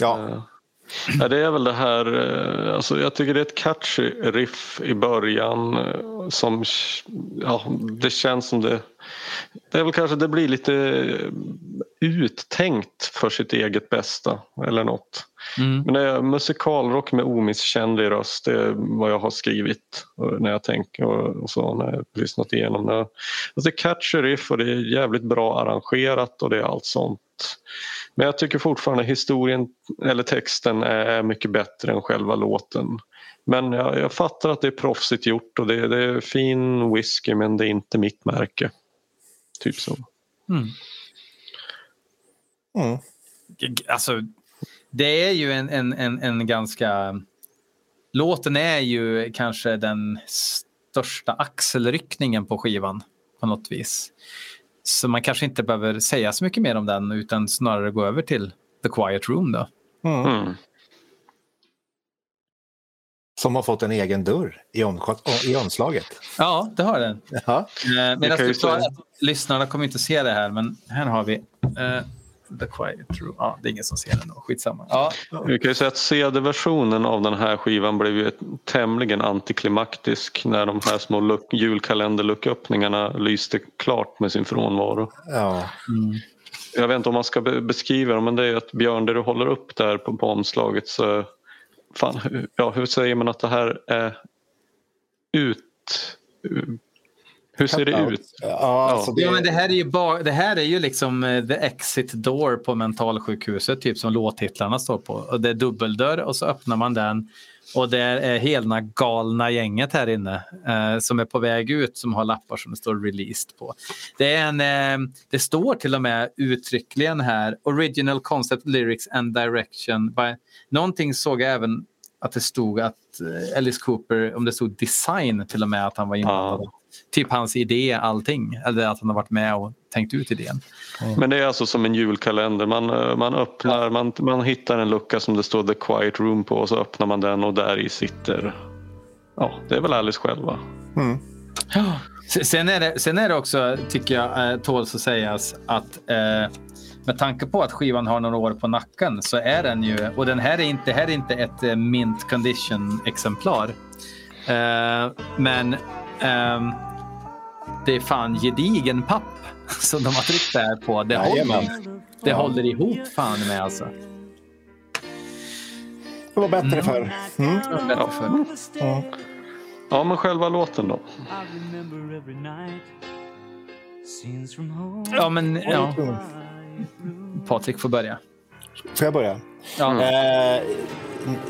ja. Ja, det är väl det här, alltså jag tycker det är ett catchy riff i början som, ja, det känns som det det är väl kanske det blir lite uttänkt för sitt eget bästa eller något. Mm. Men det är musikalrock med omisskännlig röst, det är vad jag har skrivit när jag tänker och så när jag lyssnat igenom det. Alltså det är catchy riff och det är jävligt bra arrangerat och det är allt sånt. Men jag tycker fortfarande historien eller texten är mycket bättre än själva låten. Men jag, jag fattar att det är proffsigt gjort och det, det är fin whisky men det är inte mitt märke. Typ så. Mm. Mm. Alltså, det är ju en, en, en, en ganska... Låten är ju kanske den största axelryckningen på skivan på något vis. Så man kanske inte behöver säga så mycket mer om den utan snarare gå över till The Quiet Room då. Mm. Mm. Som har fått en egen dörr i, om, i omslaget. Ja, det har den. Ja. Eh, medan du att lyssnarna kommer inte se det här, men här har vi uh, The Quiet Room. Ja, det är ingen som ser den då. Skitsamma. Ja. Vi kan ju säga att CD-versionen av den här skivan blev ju tämligen antiklimaktisk när de här små look, julkalenderlucköppningarna lyste klart med sin frånvaro. Ja. Mm. Jag vet inte om man ska beskriva dem, men det är att Björn, det du håller upp där på, på omslaget så fan, ja, hur säger man att det här är ut... Hur ser det ut? Ja, alltså det... ja, men det här är ju, bara, det här är ju liksom eh, the exit door på mentalsjukhuset, typ som låttitlarna står på. Och det är dubbeldörr och så öppnar man den och det är hela galna gänget här inne eh, som är på väg ut som har lappar som det står released på. Det, är en, eh, det står till och med uttryckligen här original concept lyrics and direction. By, någonting såg jag även att det stod att eh, Alice Cooper, om det stod design till och med, att han var inblandad. Ja. Typ hans idé, allting. Eller att han har varit med och tänkt ut idén. Mm. Men det är alltså som en julkalender. Man, eh, man öppnar, ja. man, man hittar en lucka som det står The Quiet Room på och så öppnar man den och där i sitter, ja, det är väl Alice själva. Mm. Ja. Sen är, det, sen är det också, tycker jag, eh, tåls att sägas att eh, med tanke på att skivan har några år på nacken så är den ju, och den här är inte, här är inte ett eh, mint condition exemplar. Uh, men um, det är fan gedigen papp som de har tryckt där på. Det, håller, det håller ihop fan med alltså. Det var bättre mm. förr. Mm. Det var bättre förr. Ja. ja, men själva låten då? Ja, men ja. Patrik får börja. Får jag börja? Ja. Eh,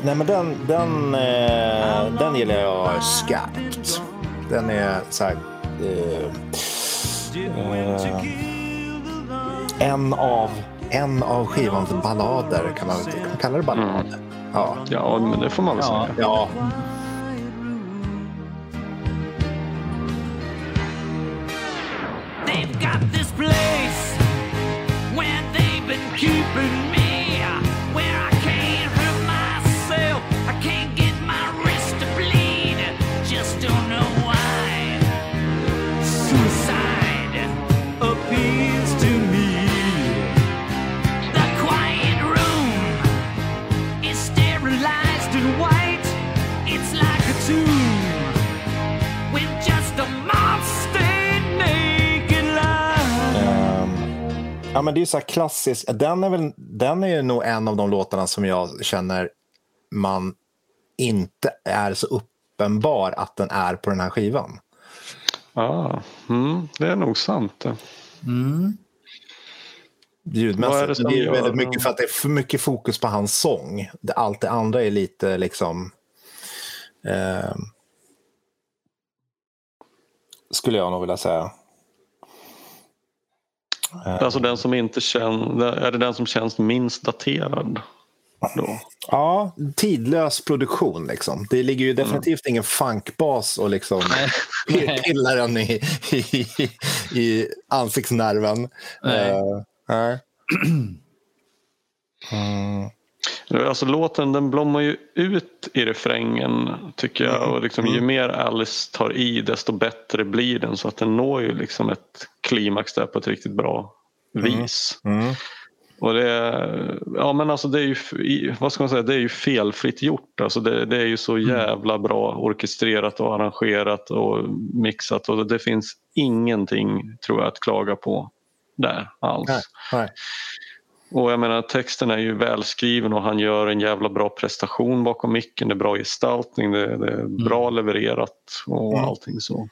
nej, men den, den, eh, den gillar jag skarpt. Den är så här... Eh, en, av, en av skivans ballader, kan man, kan man kalla det ballad? Mm. Ja. ja, men det får man väl ja. säga. Ja. They've got this place where they've been keeping me Ja, men det är så här klassiskt. Den är, väl, den är ju nog en av de låtarna som jag känner man inte är så uppenbar att den är på den här skivan. Ja, mm, det är nog sant. Mm. Ljudmässigt. Det, det är väldigt mycket för att det är för mycket fokus på hans sång. Allt det andra är lite liksom... Eh, skulle jag nog vilja säga. Eh. Alltså den som inte känns, är det den som känns minst daterad? Då? Ja, tidlös produktion liksom. Det ligger ju mm. definitivt mm. ingen funkbas och liksom pillar den i, i, i ansiktsnerven. Nej. Uh, nej. mm. Alltså låten den blommar ju ut i refrängen tycker jag och liksom, ju mm. mer Alice tar i desto bättre blir den så att den når ju liksom ett klimax där på ett riktigt bra mm. vis. Mm. Mm. Och det, ja, men alltså det är ju vad ska man säga, det är ju felfritt gjort. Alltså det, det är ju så mm. jävla bra orkestrerat och arrangerat och mixat och det finns ingenting tror jag att klaga på där alls. Nej, nej. Och jag menar texten är ju välskriven och han gör en jävla bra prestation bakom micken. Det är bra gestaltning, det, det är mm. bra mm. levererat och mm. allting så.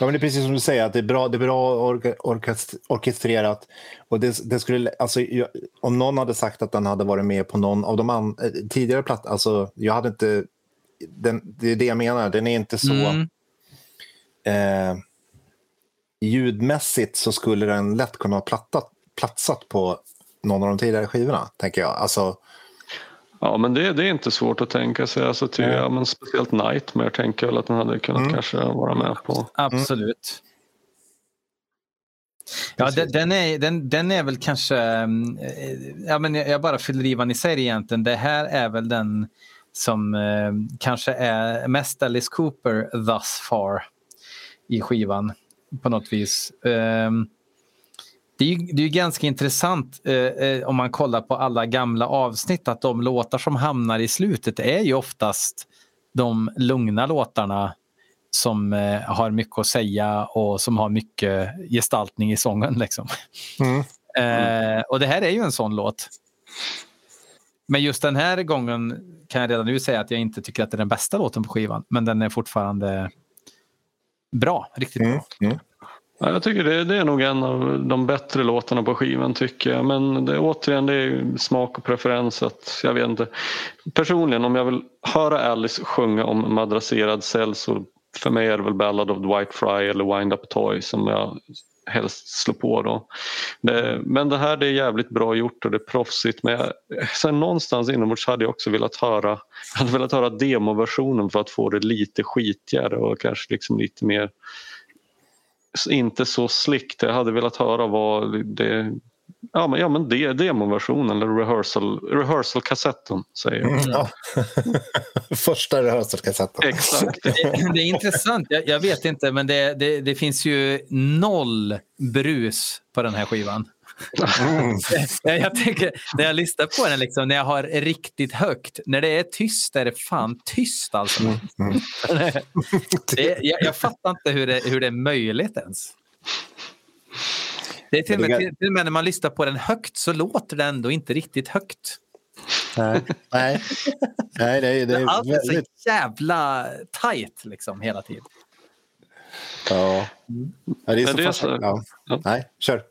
Ja, men det är precis som du säger, att det är bra, det är bra orkest, orkestrerat. Och det, det skulle, alltså, om någon hade sagt att den hade varit med på någon av de an, tidigare plattorna, alltså, jag hade inte... Den, det är det jag menar, den är inte så... Mm. Eh, ljudmässigt så skulle den lätt kunna ha plattat, platsat på någon av de tidigare skivorna, tänker jag. Alltså, Ja men det, det är inte svårt att tänka sig. Alltså, till, ja, men speciellt Nightmare tänker jag att den hade kunnat mm. kanske vara med på. Absolut. Ja, den, den, är, den, den är väl kanske... Eh, ja, men jag bara fyller i vad ni säger egentligen. Det här är väl den som eh, kanske är mest Alice Cooper thus far i skivan på något vis. Um, det är, ju, det är ganska intressant eh, eh, om man kollar på alla gamla avsnitt att de låtar som hamnar i slutet är ju oftast de lugna låtarna som eh, har mycket att säga och som har mycket gestaltning i sången. Liksom. Mm. Mm. och det här är ju en sån låt. Men just den här gången kan jag redan nu säga att jag inte tycker att det är den bästa låten på skivan. Men den är fortfarande bra, riktigt bra. Mm. Ja, jag tycker det, det, är nog en av de bättre låtarna på skivan tycker jag. Men det, återigen, det är smak och preferens. Att, jag vet inte. Personligen om jag vill höra Alice sjunga om madrasserad cell så för mig är det väl Ballad of the White Fry eller Wind Up Toy som jag helst slår på då. Det, men det här det är jävligt bra gjort och det är proffsigt men jag, sen någonstans inombords hade jag också velat höra, hade velat höra demoversionen för att få det lite skitigare och kanske liksom lite mer inte så slickt. Jag hade velat höra vad det Ja men, ja, men det, demoversionen eller rehearsal, rehearsal-kassetten säger jag. Mm, ja. Första rehearsal-kassetten. Exakt. det, det, är intressant, jag, jag vet inte men det, det, det, finns ju noll brus på den här skivan. Mm. jag tänker, när jag lyssnar på den, liksom, när jag har riktigt högt, när det är tyst är det fan tyst alltså. Mm. mm. det, jag, jag, fattar inte hur det, hur det är möjligt ens. Det är till och, med, till och med när man lyssnar på den högt så låter det ändå inte riktigt högt. Nej, nej. nej det, det är Allt är så jävla tajt liksom hela tiden. Ja. ja det är så, det är så... Ja. Ja. Nej, kör.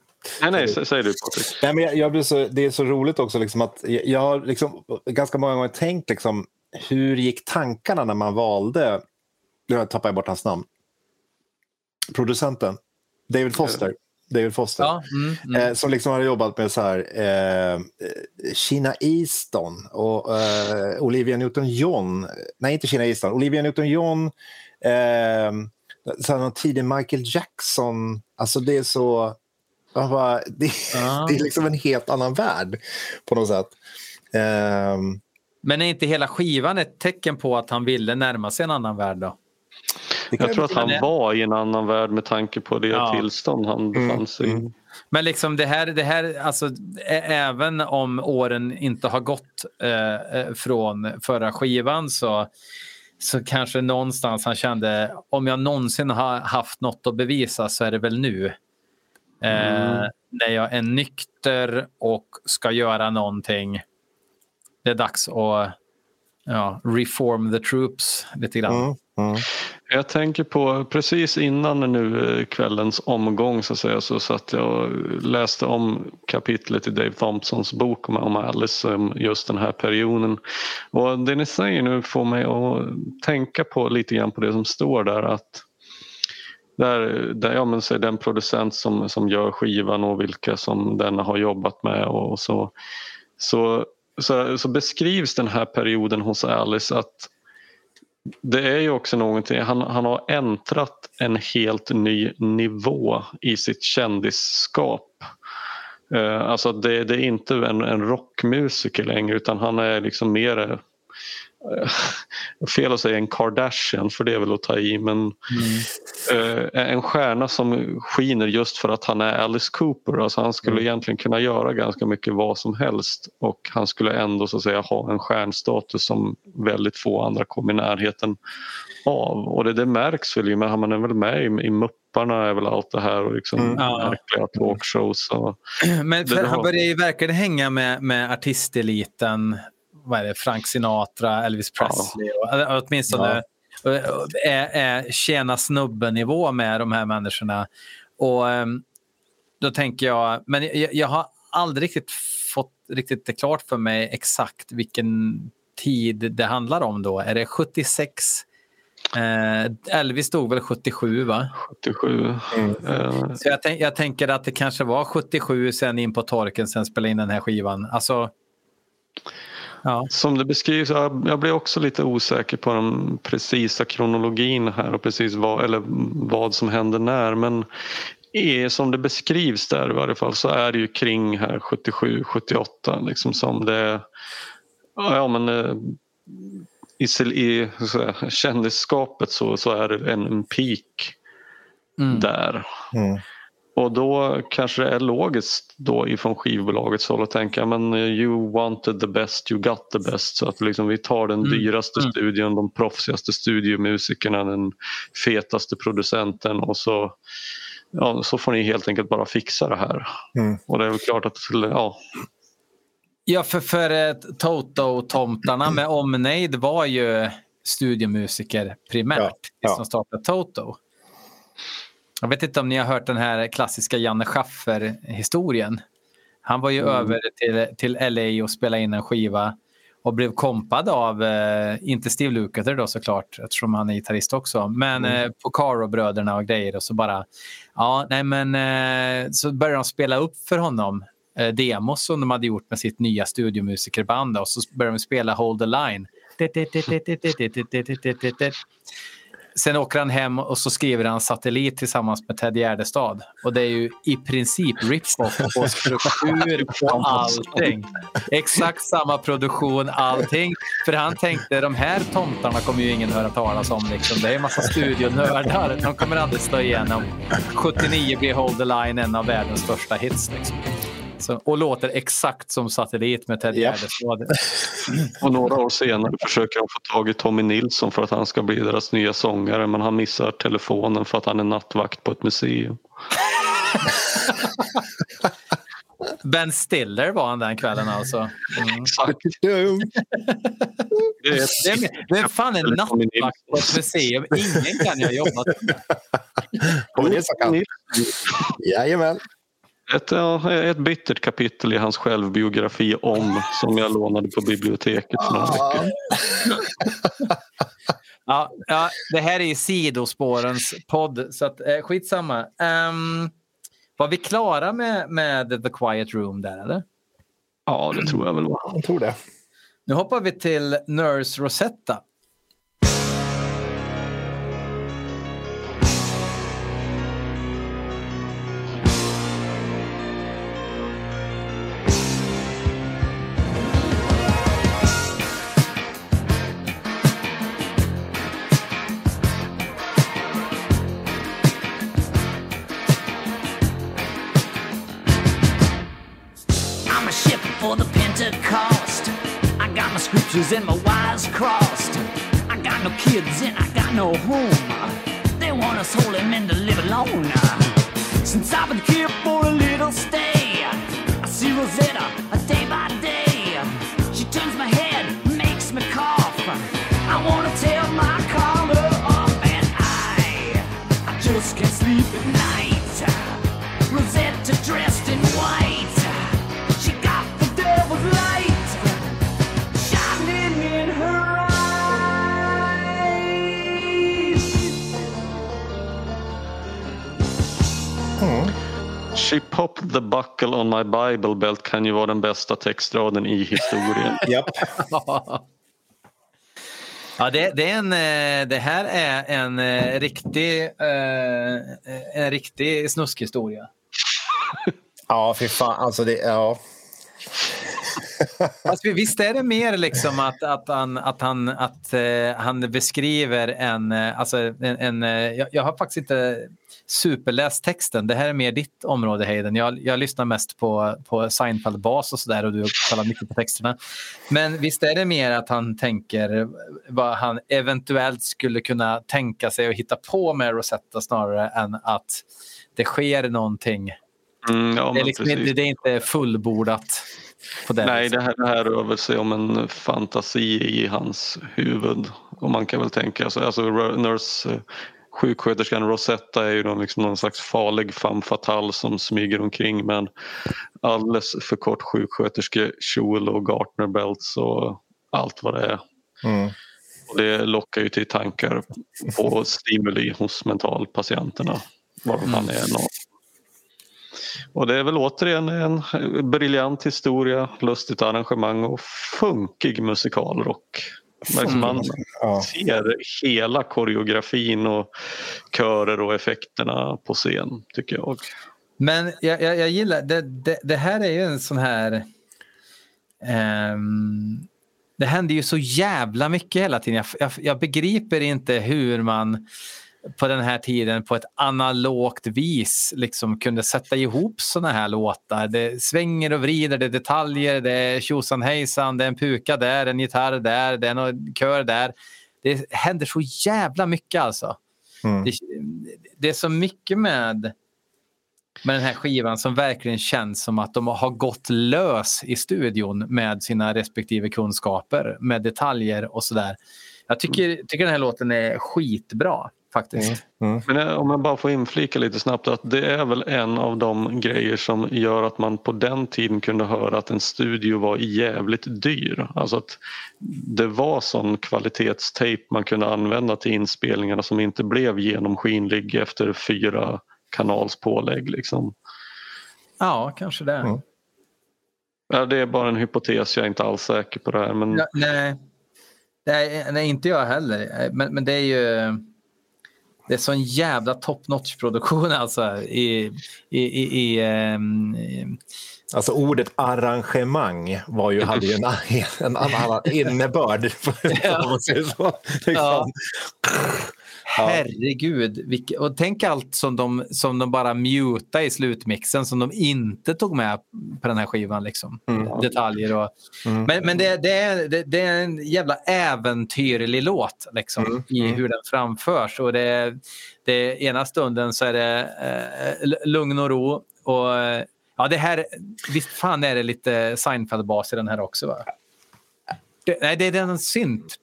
Nej, nej, säg du Patrik. Nej, men jag, jag blir så, det är så roligt också liksom att jag, jag har liksom ganska många gånger tänkt liksom, hur gick tankarna när man valde, nu tappar jag bort hans namn, producenten, David Foster. David Foster. Ja, mm, mm. Eh, som liksom har jobbat med så här, eh, Kina Easton och eh, Olivia Newton-John. Nej, inte Kina Easton. Olivia Newton-John. Eh, så tidig Michael Jackson. Alltså det är så... Bara, det, ah. det, är liksom en helt annan värld på något sätt. Eh, Men är inte hela skivan ett tecken på att han ville närma sig en annan värld då? Jag tror att han var i en annan värld med tanke på det ja. tillstånd han mm, befann sig i. Mm. Men liksom det här, det här alltså, även om åren inte har gått eh, eh, från förra skivan så, så kanske någonstans han kände om jag någonsin har haft något att bevisa så är det väl nu. Eh, mm. När jag är nykter och ska göra någonting. Det är dags att ja, reform the troops lite grann. Mm. Mm. Jag tänker på precis innan nu eh, kvällens omgång så, att säga, så satt jag och läste om kapitlet i Dave Thompsons bok om, Alice, om just den här perioden. Och det ni säger nu får mig att tänka på lite grann på det som står där att där, där ja, men, så den producent som, som gör skivan och vilka som den har jobbat med och så, så, så, så beskrivs den här perioden hos Alice att det är ju också någonting, han, han har äntrat en helt ny nivå i sitt kändisskap. Uh, alltså det, det, är inte en, en rockmusiker längre utan han är liksom mer fel att säga en Kardashian för det är väl att ta i men mm. uh, en stjärna som skiner just för att han är Alice Cooper. Alltså han skulle mm. egentligen kunna göra ganska mycket vad som helst och han skulle ändå så att säga ha en stjärnstatus som väldigt få andra kom i närheten av. Och det, det märks väl, men han är väl med i, i Mupparna är väl allt det här och liksom mm. märkliga talkshows. Och men för, han börjar ju verkligen hänga med, med artisteliten vad är det, Frank Sinatra, Elvis Presley. Ja. Och, åtminstone ja. är, är tjäna snubben-nivå med de här människorna. Och ehm, då tänker jag, men jag, jag har aldrig riktigt fått riktigt det klart för mig exakt vilken tid det handlar om då. Är det 76? Eh, Elvis stod väl 77 va? 77. Mm. Uh. Så jag, jag, tänker att det kanske var 77 sen in på torken sen spela in den här skivan. Alltså, Ja. Som det beskrivs, jag blir också lite osäker på den precisa kronologin här och precis vad, eller vad som händer när men är, som det beskrivs där i varje fall så är det ju kring här 77, 78 liksom som det ja men eh, i, i så kändisskapet så, så är det en, en peak mm. där. Mm. Och då kanske det är logiskt då ifrån skivbolagets håll att tänka men eh, you wanted the best, you got the best. Så att liksom vi tar den mm. dyraste mm. studion, de proffsigaste studiomusikerna, den fetaste producenten och så, ja, så får ni helt enkelt bara fixa det här. Mm. Och det är väl klart att ja, Ja, för, för eh, Toto-tomtarna med omnejd var ju studiomusiker primärt ja, ja. som startade Toto. Jag vet inte om ni har hört den här klassiska Janne Schaffer-historien. Han var ju mm. över till, till LA och spelade in en skiva och blev kompad av, eh, inte Steve Lukather då såklart, eftersom han är gitarrist också, men mm. eh, på Caro-bröderna och grejer och så bara, ja, nej men eh, så började de spela upp för honom eh, demos som de hade gjort med sitt nya studiomusikerband och så började de spela Hold the Line. Sen åker han hem och så skriver han Satellit tillsammans med Ted Gärdestad. Och det är ju i princip rip-off på struktur på allting. Exakt samma produktion, allting. För han tänkte de här tomtarna kommer ju ingen höra talas om. Liksom. Det är en massa studionördar. De kommer aldrig slå igenom. 79 blir Hold the Line en av världens största hits. Liksom. Så, och låter exakt som Satellit med Ted. Gärdestad. Och några år senare försöker de få tag i Tommy Nilsson för att han ska bli deras nya sångare men han missar telefonen för att han är nattvakt på ett museum. Ben Stiller var han den kvällen alltså. Mm. Exakt. Det är ett Det är, det är fan en nattvakt på ett museum. Ingen kan jag jobba kan. Jajamän. Ett, ja, ett bittert kapitel i hans självbiografi om som jag lånade på biblioteket för några veckor. Ja, ja, det här är ju sidospårens podd, så att, eh, skitsamma. Um, var vi klara med, med The Quiet Room där, eller? Ja, det tror jag väl var. Jag tror det. Nu hoppar vi till Nurse Rosetta. And my wires crossed. I got no kids and I got no home. They want us holy men to live alone. Since I've been here for a little stay, I see Rosetta day by day. She turns my head, makes me cough. I wanna tear my collar off, and I, I just can't sleep at night. Rosetta dressed She popped the buckle on my bible belt kan ju vara den bästa textraden i historien. Japp. Ja, det, det, är en, eh, det här är en eh, riktig, eh, en riktig snuskhistoria. Ja, fy fan. Alltså det, ja. Alltså, visst är det mer liksom att, att, han, att, han, att han beskriver en... Alltså en, en, jag, jag har faktiskt inte superläst texten. Det här är mer ditt område, Hayden. Jag, jag lyssnar mest på, på Seinfeld-bas och sådär och du kollar mycket på texterna. Men visst är det mer att han tänker vad han eventuellt skulle kunna tänka sig att hitta på med Rosetta snarare än att det sker någonting. Mm, ja, Det är, liksom det är inte fullbordat det Nej, viset. det här, det här rör väl sig om en fantasi i hans huvud. Och man kan väl tänka sig, alltså Nurse, sjuksköterskan Rosetta är ju någon, liksom någon slags farlig femme fatale som smyger omkring med en alldeles för kort sjuksköterskekjol och gartnerbelts och allt vad det är. Mm. Och det lockar ju till tankar på stimuli hos mentalpatienterna. Vad han är. någon. Och det är väl återigen en briljant historia, lustigt arrangemang och funkig musikalrock. Liksom man Ja. ser hela koreografin och körer och effekterna på scen tycker jag. Men jag, jag, jag gillar, det, det, det här är ju en sån här... ehm, det händer ju så jävla mycket hela tiden. Jag, jag, jag begriper inte hur man på den här tiden på ett analogt vis liksom kunde sätta ihop såna här låtar. Det svänger och vrider, det är detaljer, det är tjosan hejsan, det är en puka där, en gitarr där, det är en kör där. Det händer så jävla mycket alltså. Mm. Det, det är så mycket med, med den här skivan som verkligen känns som att de har gått lös i studion med sina respektive kunskaper, med detaljer och sådär. Jag tycker, tycker den här låten är skitbra faktiskt. Mm. Men eh, om jag bara får inflika lite snabbt att det är väl en av de grejer som gör att man på den tiden kunde höra att en studio var jävligt dyr. Alltså att det var sån kvalitetstejp man kunde använda till inspelningarna som inte blev genomskinlig efter fyra kanals pålägg. Liksom. Ja, kanske det. Mm. Ja, det är bara en hypotes, jag är inte alls säker på det här. Men Ja, nej. nej, nej, inte jag heller. Men, men det är ju... Det är sån jävla top notch produktion alltså. I, i, i, i, i, Alltså ordet arrangemang var ju, hade ju en, en annan innebörd. så. Liksom. Ja. Herregud. Vilke, och tänk allt som de, som de bara mutade i slutmixen som de inte tog med på den här skivan. Liksom. Mm. Detaljer och... Mm. Men, men det, det, är, det, det, är en jävla äventyrlig låt liksom, mm. i mm. hur den framförs. Och det, det, ena stunden så är det eh, lugn och ro. Och, ja, det här, visst fan är det lite Seinfeld-bas i den här också? Va? Nej, det är en synt.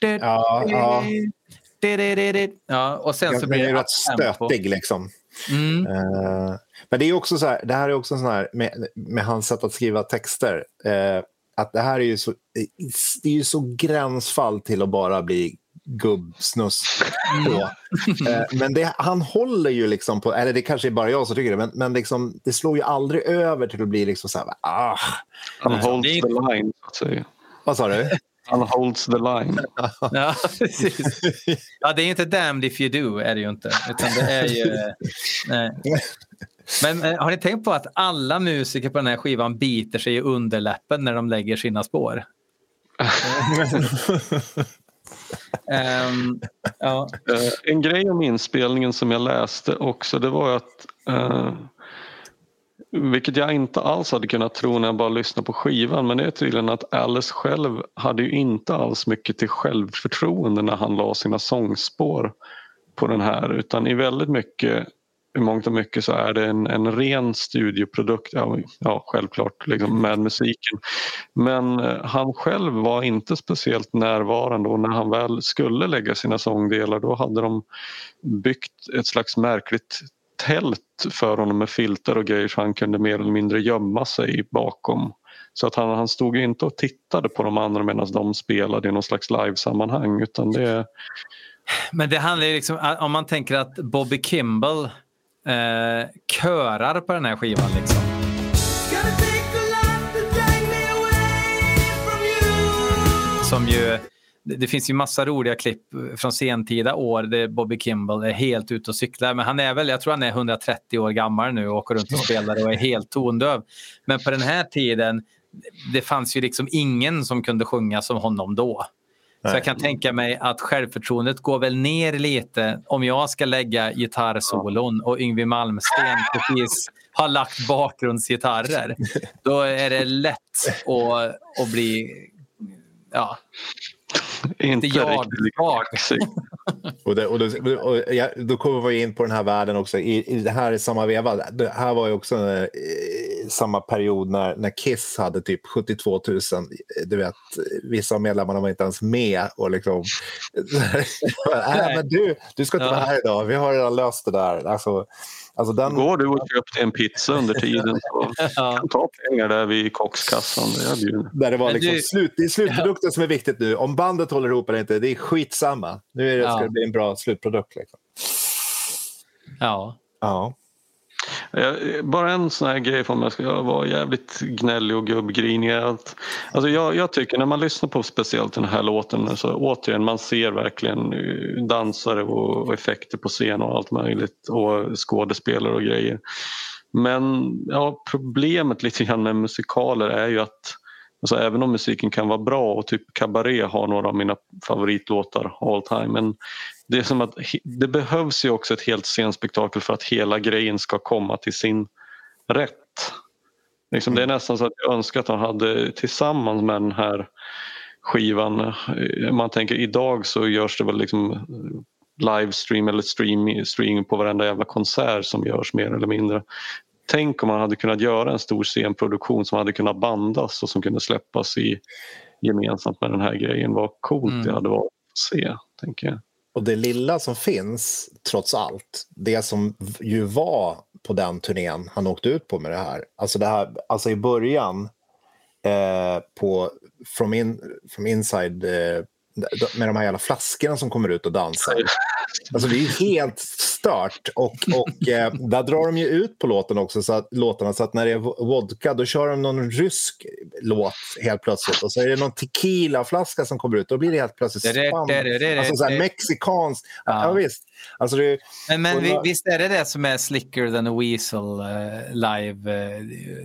Ja, ja. Ja och sen så blir det rätt stötig liksom. Mm. Uh, men det är också så här, det här är också så här med, med hans sätt att skriva texter. Uh, att det här är ju så, det är ju så gränsfall till att bara bli gubbsnuss. Mm. uh, men det, han håller ju liksom på, eller det kanske är bara jag som tycker det, men, men liksom, det slår ju aldrig över till att bli liksom så här, ah. Han holds the line, så att säga. Vad sa du? Han holds the line. ja, precis. Ja, det är inte damned if you do, är det ju inte. Utan det är ju... Nej. Men eh, har ni tänkt på att alla musiker på den här skivan biter sig i underläppen när de lägger sina spår? um, ja. uh, en grej om inspelningen som jag läste också det var att uh, vilket jag inte alls hade kunnat tro när jag bara lyssnade på skivan. Men det är tydligen att Alice själv hade ju inte alls mycket till självförtroende när han la sina sångspår på den här. Utan i väldigt mycket i mångt och mycket så är det en, en ren studioprodukt, ja, ja självklart liksom med musiken. Men eh, han själv var inte speciellt närvarande. Och när han väl skulle lägga sina sångdelar då hade de byggt ett slags märkligt tält för honom med filter och grejer så han kunde mer eller mindre gömma sig bakom. Så att han, han stod inte och tittade på de andra medan de spelade i någon slags livesammanhang utan det... Men det handlar ju liksom, om man tänker att Bobby Kimball eh, körar på den här skivan liksom. Som ju det finns ju massa roliga klipp från sentida år där Bobby Kimball är helt ute och cyklar. Men han är väl, jag tror han är 130 år gammal nu och åker runt och spelar och är helt tondöv. Men på den här tiden, det fanns ju liksom ingen som kunde sjunga som honom då. Så jag kan tänka mig att självförtroendet går väl ner lite om jag ska lägga gitarrsolon och Yngwie Malmsteen precis har lagt bakgrundsgitarrer. Då är det lätt att, att bli ja, inte jag, riktigt och, det, och, då, och ja, då kommer vi in på den här världen också. I, i det här i samma veva, det här var ju också eh, samma period när, när Kiss hade typ 72 000. Du vet, vissa av medlemmarna var inte ens med. Och liksom, äh, men du, du ska inte ja. vara här idag, vi har redan löst det där. Alltså, Alltså den... Går du och köpte en pizza under tiden så ja. kan ta pengar där vid kockskassan. Det där det var liksom du... slut, det är slutprodukten ja. som är viktigt nu. Om bandet håller ihop eller inte, det är skitsamma. Nu är det, ja. ska det bli en bra slutprodukt. Liksom. Ja. ja. Bara en sån här grej för om jag ska vara jävligt gnällig och gubbgrinig. Alltså jag, jag, tycker när man lyssnar på speciellt den här låten så återigen man ser verkligen eh, dansare och, effekter på scen och allt möjligt och skådespelare och grejer. Men ja, problemet lite grann med musikaler är ju att Alltså även om musiken kan vara bra och typ Cabaret har några av mina favoritlåtar all time men det är som att det behövs ju också ett helt scenspektakel för att hela grejen ska komma till sin rätt. Liksom, det är nästan så att jag önskar att han hade tillsammans med den här skivan, man tänker idag så görs det väl liksom livestream eller stream, streaming på varenda jävla konsert som görs mer eller mindre. Tänk om man hade kunnat göra en stor scenproduktion som hade kunnat bandas och som kunde släppas i, gemensamt med den här grejen. Vad coolt mm. det hade varit att se, tänker jag. Och det lilla som finns, trots allt, det som ju var på den turnén han åkte ut på med det här. Alltså, det här, alltså i början eh, på From, in, from Inside eh, med de här jävla flaskorna som kommer ut och dansar. Alltså det är helt stört. Och, och eh, där drar de ju ut på låten också, så att, låtarna, så att när det är vodka då kör de någon rysk låt helt plötsligt. Och så är det någon tequila-flaska som kommer ut. Då blir det helt plötsligt spann. Alltså så här mexikanskt. Ja. ja visst. Alltså det, men men vi, visst är det det som är slicker than a weasel uh, live-grejen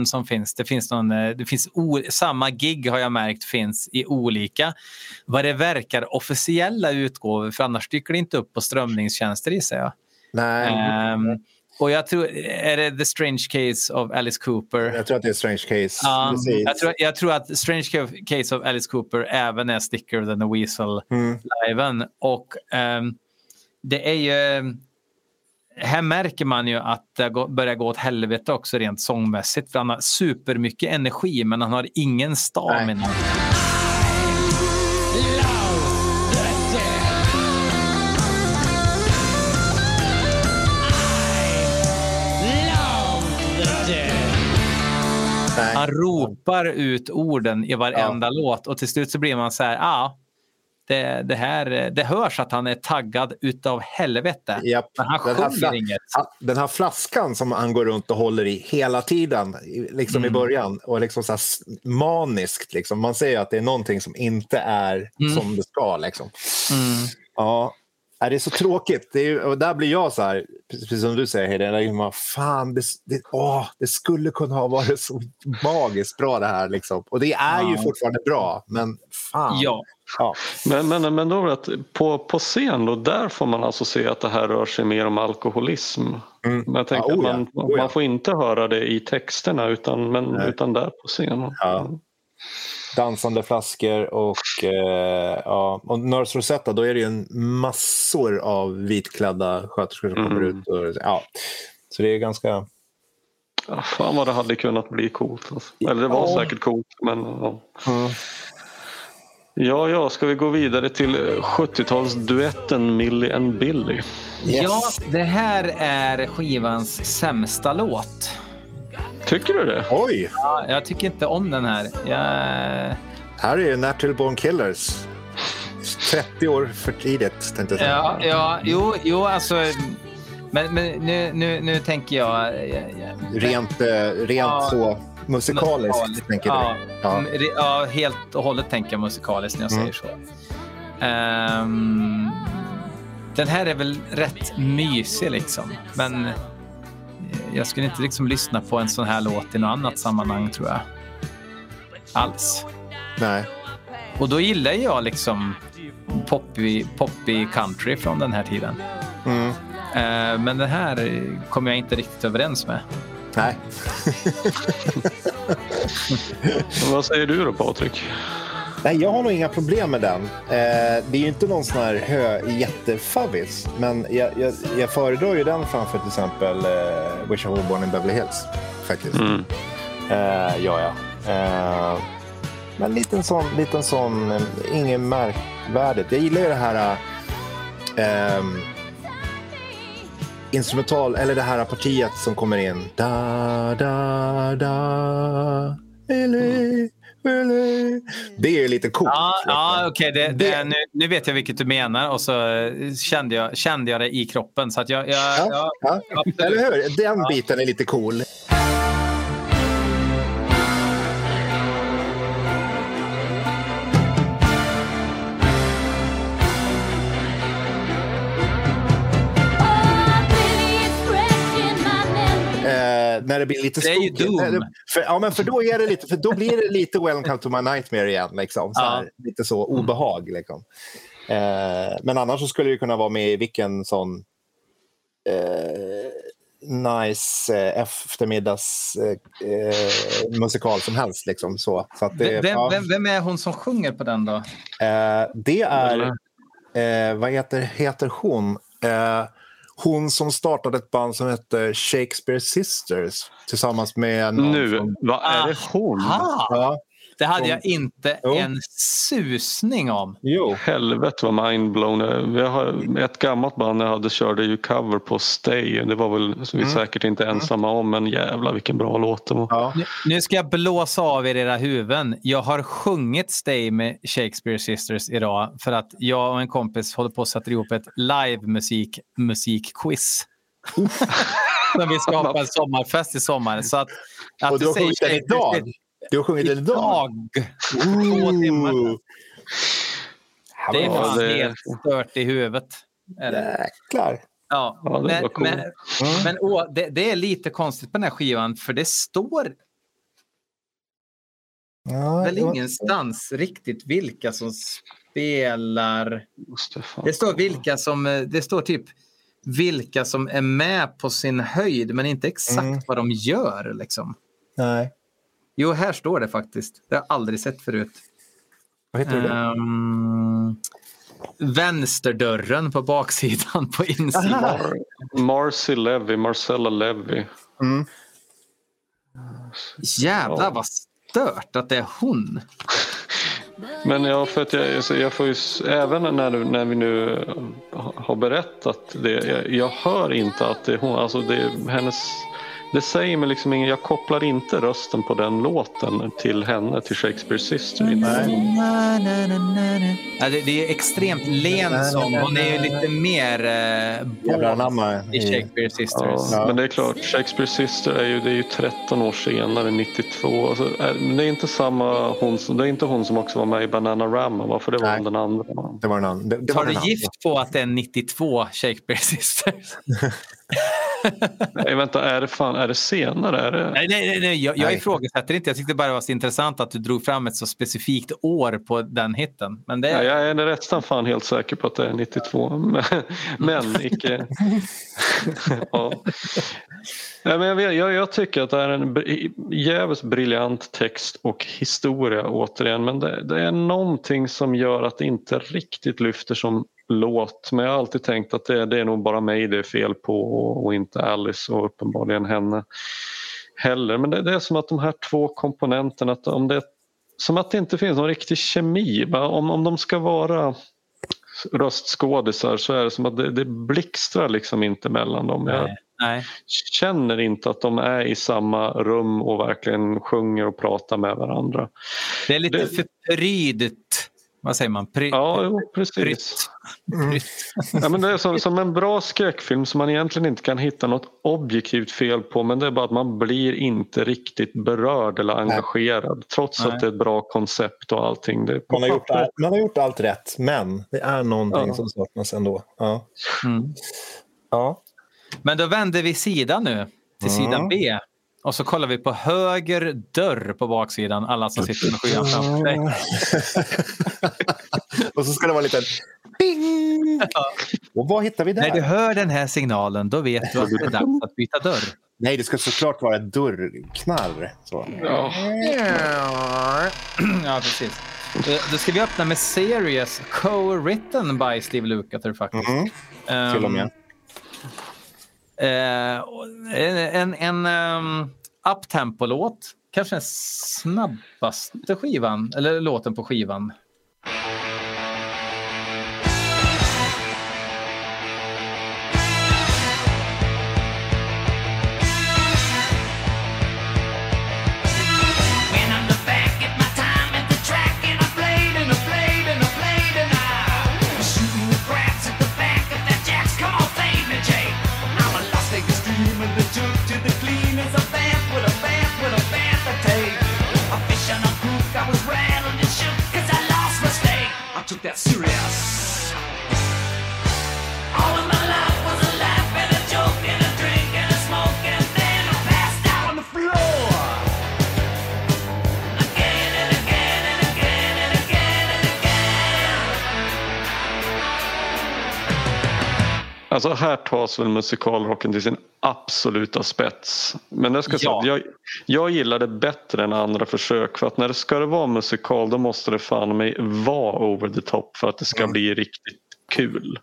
uh, som finns? Det finns, någon, uh, det finns samma gig har jag märkt finns i olika vad det verkar officiella utgåvor för annars dyker det inte upp på strömningstjänster gissar jag. Nej. Um, och jag tror, är det The Strange Case of Alice Cooper? Jag tror att det är Strange Case. Ja, jag, tror, jag tror att Strange Case of Alice Cooper även är Sticker than the Weasel-liven. Mm. Och um, det är ju... Här märker man ju att det börjar gå åt helvete också rent sångmässigt. För han har supermycket energi men han har ingen stamina. Nej. Nej. Han ropar ut orden i varenda ja. låt och till slut så blir man så här, ja, ah, det, det, här, det hörs att han är taggad utav helvete. Japp. Men han den sjunger här inget. Den här flaskan som han går runt och håller i hela tiden, liksom mm. i början, och liksom så maniskt. Liksom. Man ser att det är någonting som inte är mm. som det ska. Liksom. Mm. Ja, det är så tråkigt. Det är, och där blir jag så här, precis som du säger Hedin, fan, det, det, åh, det skulle kunna ha varit så magiskt bra det här. Liksom. Och det är ja. ju fortfarande bra, men fan. Ja. ja. Men, men, men då att på, på scen, då, där får man alltså se att det här rör sig mer om alkoholism. Mm. Men jag tänker ja, oh, att man, oh, man får inte höra det i texterna utan, men, utan där på scenen. Dansande flaskor och, eh, ja, och Nurse Rosetta, då är det ju en massor av vitklädda sköterskor som mm. kommer ut. Och, ja. Så det är ganska... Ja, fan vad det hade kunnat bli coolt. Alltså. Eller det var ja. säkert coolt. Men, ja. Mm. Ja, ja, ska vi gå vidare till 70-talsduetten Millie and Billy? Yes. Ja, det här är skivans sämsta låt. Tycker du det? Oj! Ja, jag tycker inte om den här. Jag... Här är ju Natural Born Killers. 30 år för tidigt, tänkte jag säga. Ja, ja jo, jo alltså... Men, men nu, nu, nu tänker jag... Rent, eh, rent ja, så musikaliskt, musikaliskt tänker ja, du? Ja. ja, helt och hållet tänker jag musikaliskt när jag mm. säger så. Um, den här är väl rätt mysig liksom, men jag skulle inte liksom lyssna på en sån här låt i något annat sammanhang tror jag. Alls. Nej. Och då gillar jag liksom poppy, poppy country från den här tiden. Mm. Uh, men den här kommer jag inte riktigt överens med. Nej. Vad säger du då Patrik? Nej, jag har nog inga problem med den. Eh, det är ju inte någon sån här hö, jättefavvis, men jag, jag, jag föredrar ju den framför till exempel eh, Wish I Were Born in Beverly Hills. Faktiskt. Mm. Eh, ja, ja. Eh, men liten sån, liten sån, eh, inget märkvärdigt. Jag gillar ju det här eh, instrumental, eller det här partiet som kommer in. Da, da, da, eller, det är lite coolt. Ja, ja okej. Okay. Det, det, nu, nu, vet jag vilket du menar och så kände jag, kände jag det i kroppen. Så att jag, jag, ja, ja. Eller hur? Den biten är lite cool. När det blir lite Det är ju Doom. För, ja, men för då, är det lite, för då blir det lite Welcome to my nightmare igen. Liksom, så här, Lite så obehag. Liksom. Eh, men annars så skulle det kunna vara med i vilken sån eh, nice eh, eftermiddags eh, eh, som helst. Liksom, så. Så det, vem, ja. vem, vem, är hon som sjunger på den då? Eh, det är, eh, vad heter, heter hon? Hon som startade ett band som hette Shakespeare Sisters tillsammans med någon Nu, från... vad är det hon? Ja. Det hade jag inte jo. en susning om. Jo. Helvete vad mindblown. Vi har ett gammalt band jag hade körde ju cover på Stay. Det var väl som vi mm. säkert inte mm. ensamma om men jävla vilken bra låt det var. Ja. Nu, nu, ska jag blåsa av er era huvuden. Jag har sjungit Stay med Shakespeare Sisters idag för att jag och en kompis håller på att sätta ihop ett live musik musikquiz. Som vi ska ha på en sommarfest i sommar. Så att, att och du har sjungit den idag? Du har sjungit den idag? Två timmar. Det är fan det... helt stört i huvudet. Jäklar. Ja, ja men, cool. men, men åh, det, det, är lite konstigt på den här skivan för det står Ja, väl det var- ingenstans riktigt vilka som spelar. Det står vilka som, eh, det står typ vilka som är med på sin höjd men inte exakt Mm. vad de gör. Liksom. Nej. Jo, här står det faktiskt. Det har jag aldrig sett förut. Vad heter det? Ehm, vänsterdörren på baksidan på insidan. Mar- Marcy Levy, Marcella Levy. Mm. Jävlar vad stört att det är hon. Men ja, för att jag, jag får ju, även när, när vi nu ha- har berättat det, jag, jag hör inte att det är hon, alltså det är hennes, det säger mig liksom inget, jag kopplar inte rösten på den låten till henne, till Shakespeare Sister. Ja, det, det är extremt len sång. Hon är ju lite mer eh, båt i i... Shakespeare Sisters. Ja, Men det är klart, Shakespeare Sister är ju, det är ju 13 år senare, 92. Alltså, är, det är inte samma hon som, det är inte hon som också var med i Bananarama, varför det var Nej. hon den andra. Det var en annan. Det, det var Tar du gift på att det är 92 Shakespeare Sisters? Nej, vänta, är det, fan, är det senare? Är det... Nej, nej, nej, nej. Jag, jag Nej. ifrågasätter inte. Jag tyckte bara det var så intressant att du drog fram ett så specifikt år på den hitten. Men det Ja, är... jag är nästan fan helt säker på att det är 92. Men, men icke... ja. Nej, men jag, vet, jag, jag tycker att det är en jävligt briljant text och historia återigen. Men det, det är någonting som gör att det inte riktigt lyfter som låt. Men jag har alltid tänkt att det, det är nog bara mig det är fel på och, och inte Alice och uppenbarligen henne heller. Men det, det är som att de här två komponenterna, att om det som att det inte finns någon riktig kemi. Va? Om, om de ska vara röstskådisar så är det som att det, det blixtrar liksom inte mellan dem. Jag Nej, känner inte att de är i samma rum och verkligen sjunger och pratar med varandra. Det är lite Det- för prydigt. Vad säger man? Pry, Ja, jo, precis. Prytt. Ja, men det är som, som en bra skräckfilm som man egentligen inte kan hitta något objektivt fel på men det är bara att man blir inte riktigt berörd eller engagerad trots Nej. att det är ett bra koncept och allting. Det Man har, gjort allt, man har gjort allt rätt, men det är någonting Ja. som saknas ändå. Ja. Mm. Ja. Men då vänder vi sida nu till Mm. sidan B. Och så kollar vi på höger dörr på baksidan. Alla som sitter med sjuan framför sig. och så ska det vara lite ping! Och vad hittar vi där? När du hör den här signalen då vet du att det är dags att byta dörr. Nej, det ska såklart vara ett dörrknarr. Så. Ja. Ja, precis. Eh, Då ska vi öppna med Serious, co-written by Steve Lukather faktiskt. Mm, till och med. Eh, en en um, uptempo-låt. Kanske den snabbaste skivan, eller låten på skivan. I took that serious. Alltså här tas väl musikalrocken till sin absoluta spets. Men jag, ska säga, Ja. att jag, jag gillar det bättre än andra försök för att när det ska det vara musikal då måste det fan mig vara over the top för att det ska Mm. bli riktigt kul.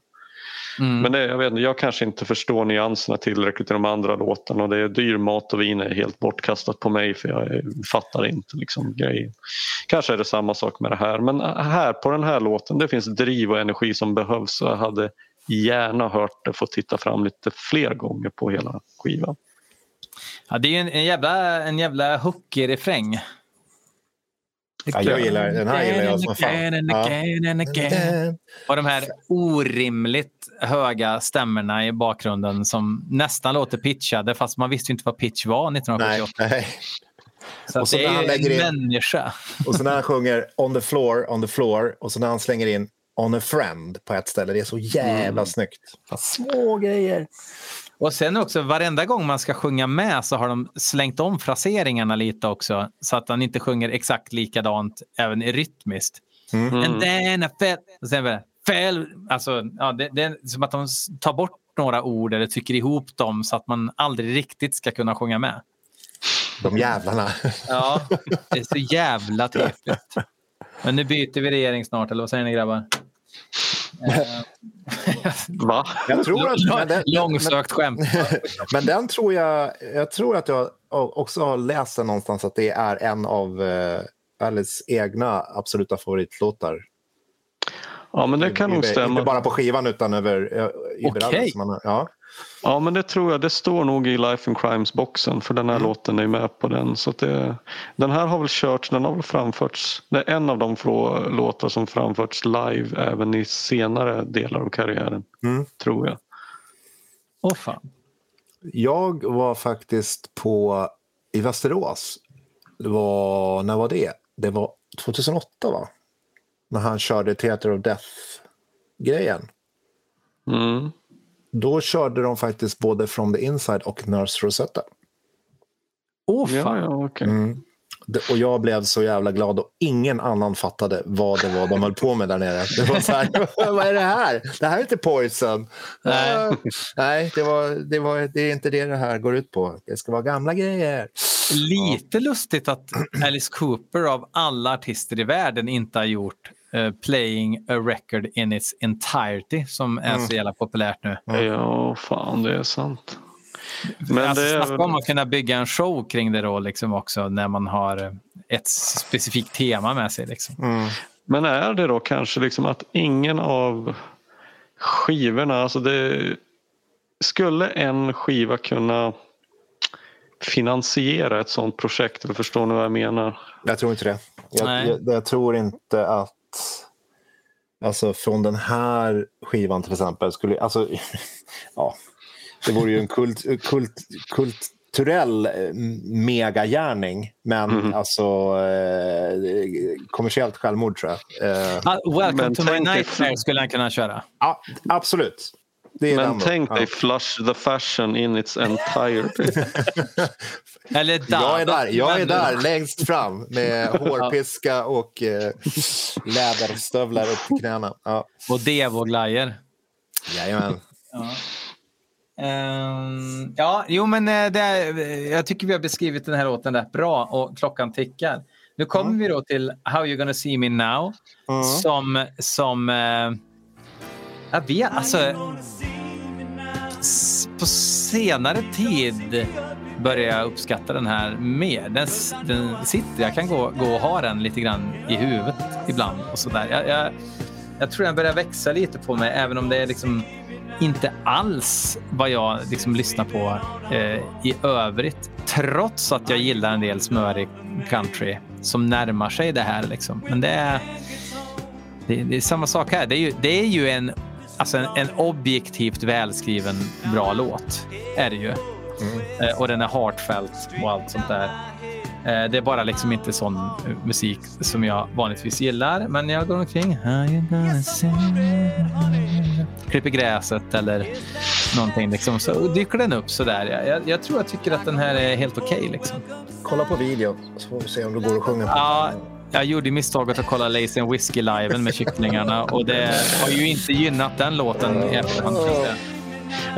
Mm. Men det, jag, vet, inte, jag kanske inte förstår nyanserna tillräckligt i de andra låtarna och det är dyr mat och vin är helt bortkastat på mig för jag fattar inte liksom grejen. Kanske är det samma sak med det här men här på den här låten det finns driv och energi som behövs jag hade gärna hört det få titta fram lite fler gånger på hela skivan. Ja, det är en, en jävla, en jävla hookig refräng. Ja, jag gillar, den här gillar jag som fan. Ja. again and again. Och de här orimligt höga stämmorna i bakgrunden som nästan låter pitchade fast man visste ju inte vad pitch var Nej, 1978. nej. Så Och så det när han är en in- människa. Och så när han sjunger on the floor, on the floor och så när han slänger in on a friend på ett ställe. Det är så jävla Mm. snyggt. Små grejer. Och sen också varenda gång man ska sjunga med så har de slängt om fraseringarna lite också så att han inte sjunger exakt likadant även i rytmiskt. Mm. And then I fell, och sen bara, fell. Alltså, ja, det, det är som att de tar bort några ord eller trycker ihop dem så att man aldrig riktigt ska kunna sjunga med. De jävlarna. Ja, det är så jävla trevligt. Men nu byter vi regering snart, eller vad säger ni grabbar? Va? Jag tror att, men, den, Långsökt skämt. men den tror jag, jag tror att jag också har läst den någonstans att det är en av eh, Alice egna absoluta favoritlåtar. Ja, men det kan nog Inte stämma. bara på skivan utan över, eh, överallt. Okej. som man har- Ja. Ja, men det tror jag. Det står nog i Life and Crimes-boxen för den här låten är med på den. Så att det, den här har väl körts, den har väl framförts. Det är en av de få låtar som framförts live även i senare delar av karriären. Mm. Tror jag. Åh fan. Jag var faktiskt på i Västerås. Det var, när var det? Det var 2008 va? När han körde Theater of Death-grejen. Mm. Då körde de faktiskt både From the Inside och Nurse Rosetta. Åh Ja, fan. ja, okej. Mm. Det- Och jag blev så jävla glad och ingen annan fattade vad det var de höll på med där nere. Det var så här, vad är det här? Det här är inte Poison. Nej. Ah, Nej, det, var, det, var, det är inte det det här går ut på. Det ska vara gamla grejer. Lite lustigt att Alice Cooper av alla artister i världen inte har gjort eh, Playing a record in its entirety som är så jävla populärt nu. Ja, fan det är sant. Men alltså, det är om att kunna bygga en show kring det då liksom också när man har eh, ett specifikt tema med sig. Liksom. Men är det då kanske liksom att ingen av skivorna, alltså det skulle en skiva kunna finansiera ett sånt projekt? Eller förstår ni vad jag menar? Jag tror inte det. Nej. Jag, jag, jag tror inte att... Alltså från den här skivan till exempel skulle... Alltså, ja, det vore ju en kult, kult, kulturell eh, megagärning. Men alltså eh, kommersiellt självmord tror jag. Eh, Ah, Welcome Men to my nightmare skulle han kunna köra. ja, absolut. Det är Men tänk Ja. dig Flush the Fashion in its entirety. Eller Jag är där, jag är där längst fram med hårpiska och eh, läderstövlar upp till knäna. Ja. Och Devo-glajjor. Jajamän. Ehm, ja, jo men eh, det, är- jag tycker vi har beskrivit den här låten rätt bra och klockan tickar. Nu kommer vi då till How You Gonna See Me Now Mm. som, som eh, jag vet, alltså på senare tid börjar jag uppskatta den här mer. Den, den sitter, jag kan gå, gå och ha den lite grann i huvudet ibland och sådär. Jag, jag, jag tror den börjar växa lite på mig även om det är liksom inte alls vad jag liksom lyssnar på eh, i övrigt. Trots att jag gillar en del smörig country som närmar sig det här. Liksom. Men det är, det, det är samma sak här. Det är ju, det är ju en, alltså en, en objektivt välskriven bra låt. Är det ju. Eh, och den är heartfelt och allt sånt där. Eh, det är bara liksom inte sån musik som jag vanligtvis gillar. Men jag går omkring. Klipper gräset eller någonting. Liksom. Så dyker den upp sådär. Jag, jag, tror jag tycker att den här är helt okej. liksom. Kolla på videon så får vi se om du går och sjunger. på Ja, jag gjorde misstaget att kolla Lazy and Whiskey liven med kycklingarna och det har ju inte gynnat den låten i efterhand.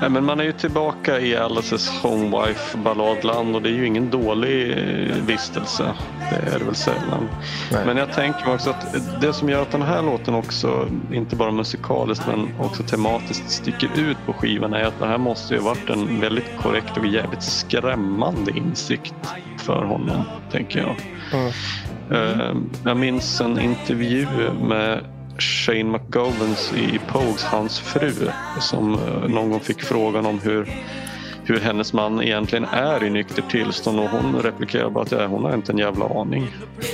Ja, men man är ju tillbaka i Alices Homewife balladland och det är ju ingen dålig eh, vistelse. Det är det väl sällan. Nej. Men jag tänker mig också att det som gör att den här låten också, inte bara musikaliskt men också tematiskt sticker ut på skivan är att det här måste ju ha varit en väldigt korrekt och jävligt skrämmande insikt för honom, tänker jag. Mm. Jag minns en intervju med Shane McGovens i Pogues, hans fru, som eh, någon gång fick frågan om hur, hur hennes man egentligen är i nyktert tillstånd och hon replikerade bara att ja, hon har inte en jävla aning.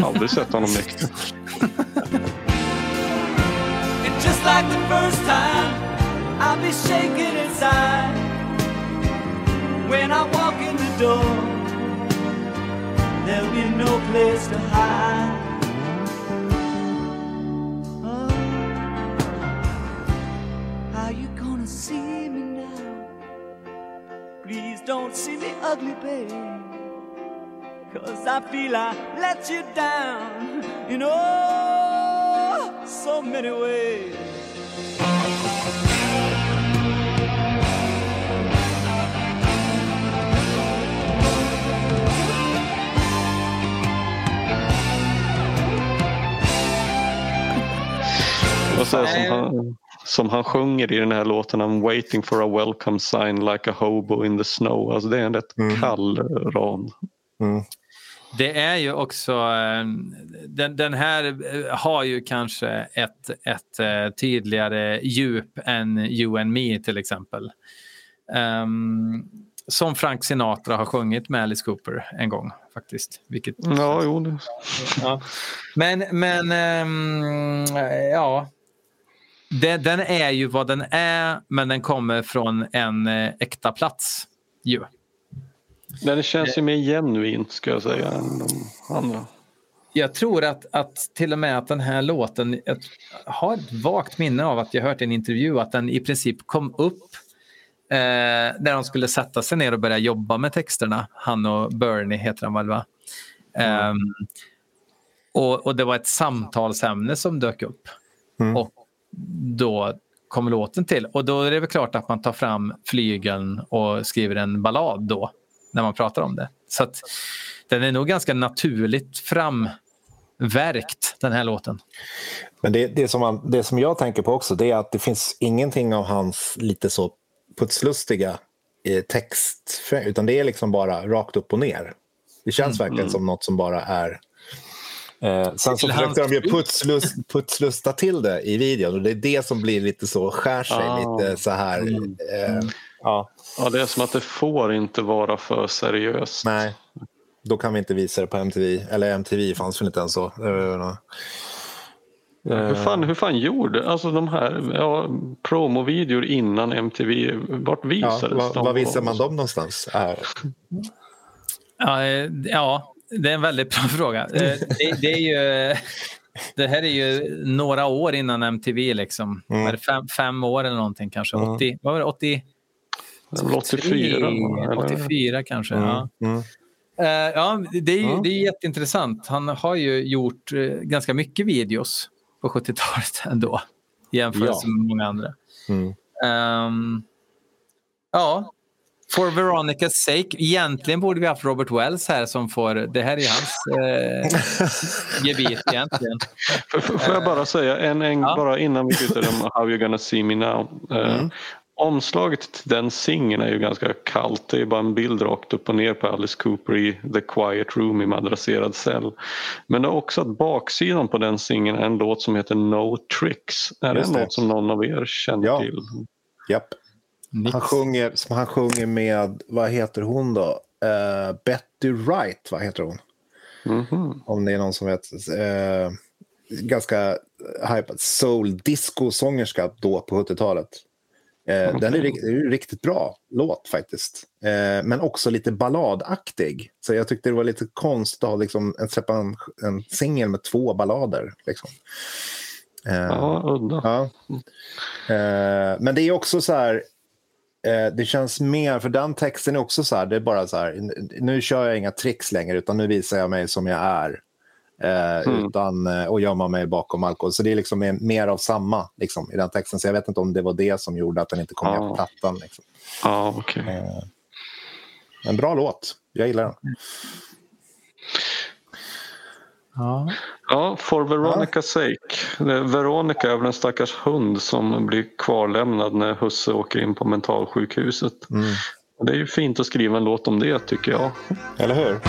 Aldrig sett honom nykter. Just like the first time, I'll be shaking inside. When I walk in the door, there'll be no place to hide. Oh, how you gonna see me now? Please don't see me ugly, babe. Cause I feel I let you down in oh so many ways. Och så som, han, som han sjunger i den här låten I'm waiting for a welcome sign like a hobo in the snow. Alltså det är en rätt Mm. kall rad. Mm. Det är ju också, eh, den, den här eh, har ju kanske ett, ett eh, tydligare djup än You and Me till exempel. Ehm, som Frank Sinatra har sjungit med Alice Cooper en gång faktiskt. Vilket, Ja, jo. ja. Men, men ehm, ja. Det, den är ju vad den är, men den kommer från en eh, äkta plats. Ju. Den känns ju mer genuint ska jag säga än de andra. Jag tror att, att till och med att den här låten, jag har ett vagt minne av att jag hört i en intervju att den i princip kom upp eh, när de skulle sätta sig ner och börja jobba med texterna. Han och Bernie heter han väl va? Ehm, och, och det var ett samtalsämne som dök upp. Mm. Och då kom låten till. Och då är det väl klart att man tar fram flygeln och skriver en ballad då. När man pratar om det. Så att den är nog ganska naturligt framverkt den här låten. Men det, det, som man, det som jag tänker på också det är att det finns ingenting av hans lite så putslustiga eh, text, utan det är liksom bara rakt upp och ner. Det känns verkligen som något som bara är... Eh, sen så försökte de ju putslust, putslusta till det i videon och det är det som blir lite så, skär sig Ah. lite så här. Eh, ja, Ja, det är som att det får inte vara för seriöst. nej, då kan vi inte visa det på MTV. Eller MTV fanns väl inte ens så. Eh, Hur fan, hur fan gjorde alltså de här ja, promovideor innan MTV? Vart Ja, visades var, de? var visar man dem någonstans? Är, Ja, eh, ja det är en väldigt bra fråga. Eh, Det, det, är ju, det här är ju några år innan MTV. Liksom. Mm. Fem, fem år eller någonting kanske. Mm. 80, vad var det? 80, Det var 84? eller? 84 kanske. mm, Ja. mm. Eh, ja, det är, ju, det är jätteintressant. Han har ju gjort eh, ganska mycket videos på 70-talet ändå. I jämförelse Ja. med många andra. Mm. Ehm, ja, For Veronicas sake. Egentligen borde vi haft Robert Wells här som får... Det här är hans eh, gebit egentligen. Får jag bara säga en, en Ja. bara innan vi byter om How you gonna see me now. Eh, Mm. Omslaget till den singeln är ju ganska kallt. Det är bara en bild rakt upp och ner på Alice Cooper i The Quiet Room i madrasserad cell. Men det är också att baksidan på den singeln är en låt som heter No Tricks. Är det en låt som någon av er känner Ja. till? Japp. Nix. Han sjunger, som han sjunger med, vad heter hon då? Eh, Betty Wright, vad heter hon? Mhm. Om det är någon som vet. Uh, ganska hypad soul disco-sångerska då på 70-talet. Eh, Den är, är riktigt bra låt faktiskt. Men också lite balladaktig. Så jag tyckte det var lite konstigt att ha liksom, en, släppa en, en singel med två ballader. Liksom. Ja, udda. Men det är också så här, eh, det känns mer, för den texten är också så här, det är bara så här, nu kör jag inga tricks längre utan nu visar jag mig som jag är. Eh, Mm. utan, eh, och gömma mig bakom alkohol. Så det är liksom mer, av samma liksom, i den texten. Så jag vet inte om det var det som gjorde att den inte kom med på plattan. Liksom. Ja, okej. Eh, en bra låt, jag gillar den. Ja. Ja, For Veronica's sake. Det- Veronica är väl en stackars hund som blir kvarlämnad när husse åker in på mentalsjukhuset. Mm. Det är ju fint att skriva en låt om det tycker jag. Eller hur?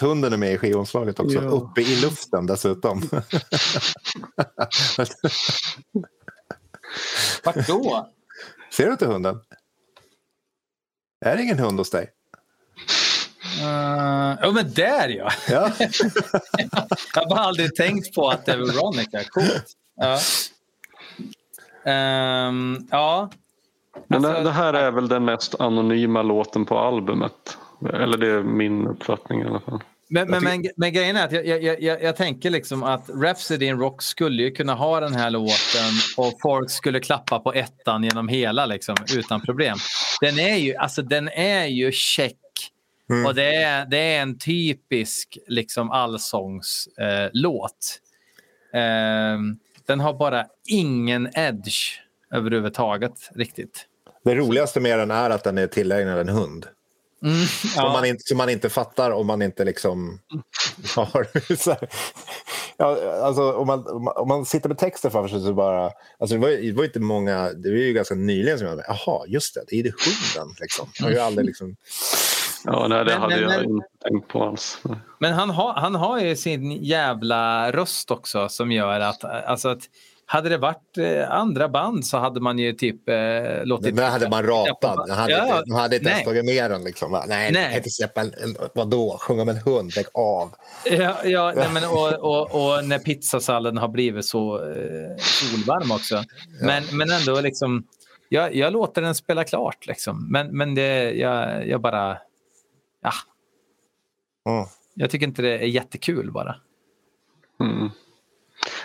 Att hunden är med i skivomslaget också. Ja. Uppe i luften dessutom. Vart då? Ser du inte hunden? Är det ingen hund hos dig? Uh, ja, men där ja! Ja. Jag har bara aldrig tänkt på att det är Veronica. Coolt. Ja. Ehm, ja. Men Alltså- det, det här är väl den mest anonyma låten på albumet. Eller det är min uppfattning i alla fall. Men, men, men, men grejen är att jag, jag, jag, jag tänker liksom att Rhapsody in Rock skulle ju kunna ha den här låten och folk skulle klappa på ettan genom hela liksom, utan problem. Den är ju, alltså, den är ju check Mm. och det är, det är en typisk liksom, allsångslåt. Eh. Ehm, den har bara ingen edge överhuvudtaget riktigt. Det roligaste med den är att den är tillägnad en hund. Mm, Som, ja. man inte, som man inte fattar om man inte liksom har... Så här, ja, alltså, om, man, om man- sitter med texten framför sig så bara... Alltså, det, var, ju- det var ju inte många... Det var ju ganska nyligen som jag jaha, just det, det är det hunden. Liksom. Jag har ju aldrig liksom... Ja, nej, det Men- hade men- jag men- inte tänkt på alls. Men han har, han har ju sin jävla röst också som gör att, alltså att hade det varit eh, andra band så hade man ju typ eh, låtit... Den hade man ratat. Den hade, Ja, inte, de hade inte ens nej. tagit med den. Liksom. Nej, Nej. nej. inte släppa en, en, vadå? Sjunga med en hund? Lägg av. Ja, ja nej, men, och, och, och när pizzasalladen har blivit så eh, solvarm också. Men, men ändå liksom, jag, jag låter den spela klart liksom. Men, men det, jag, jag bara, ja, Mm. jag tycker inte det är jättekul bara. Mm.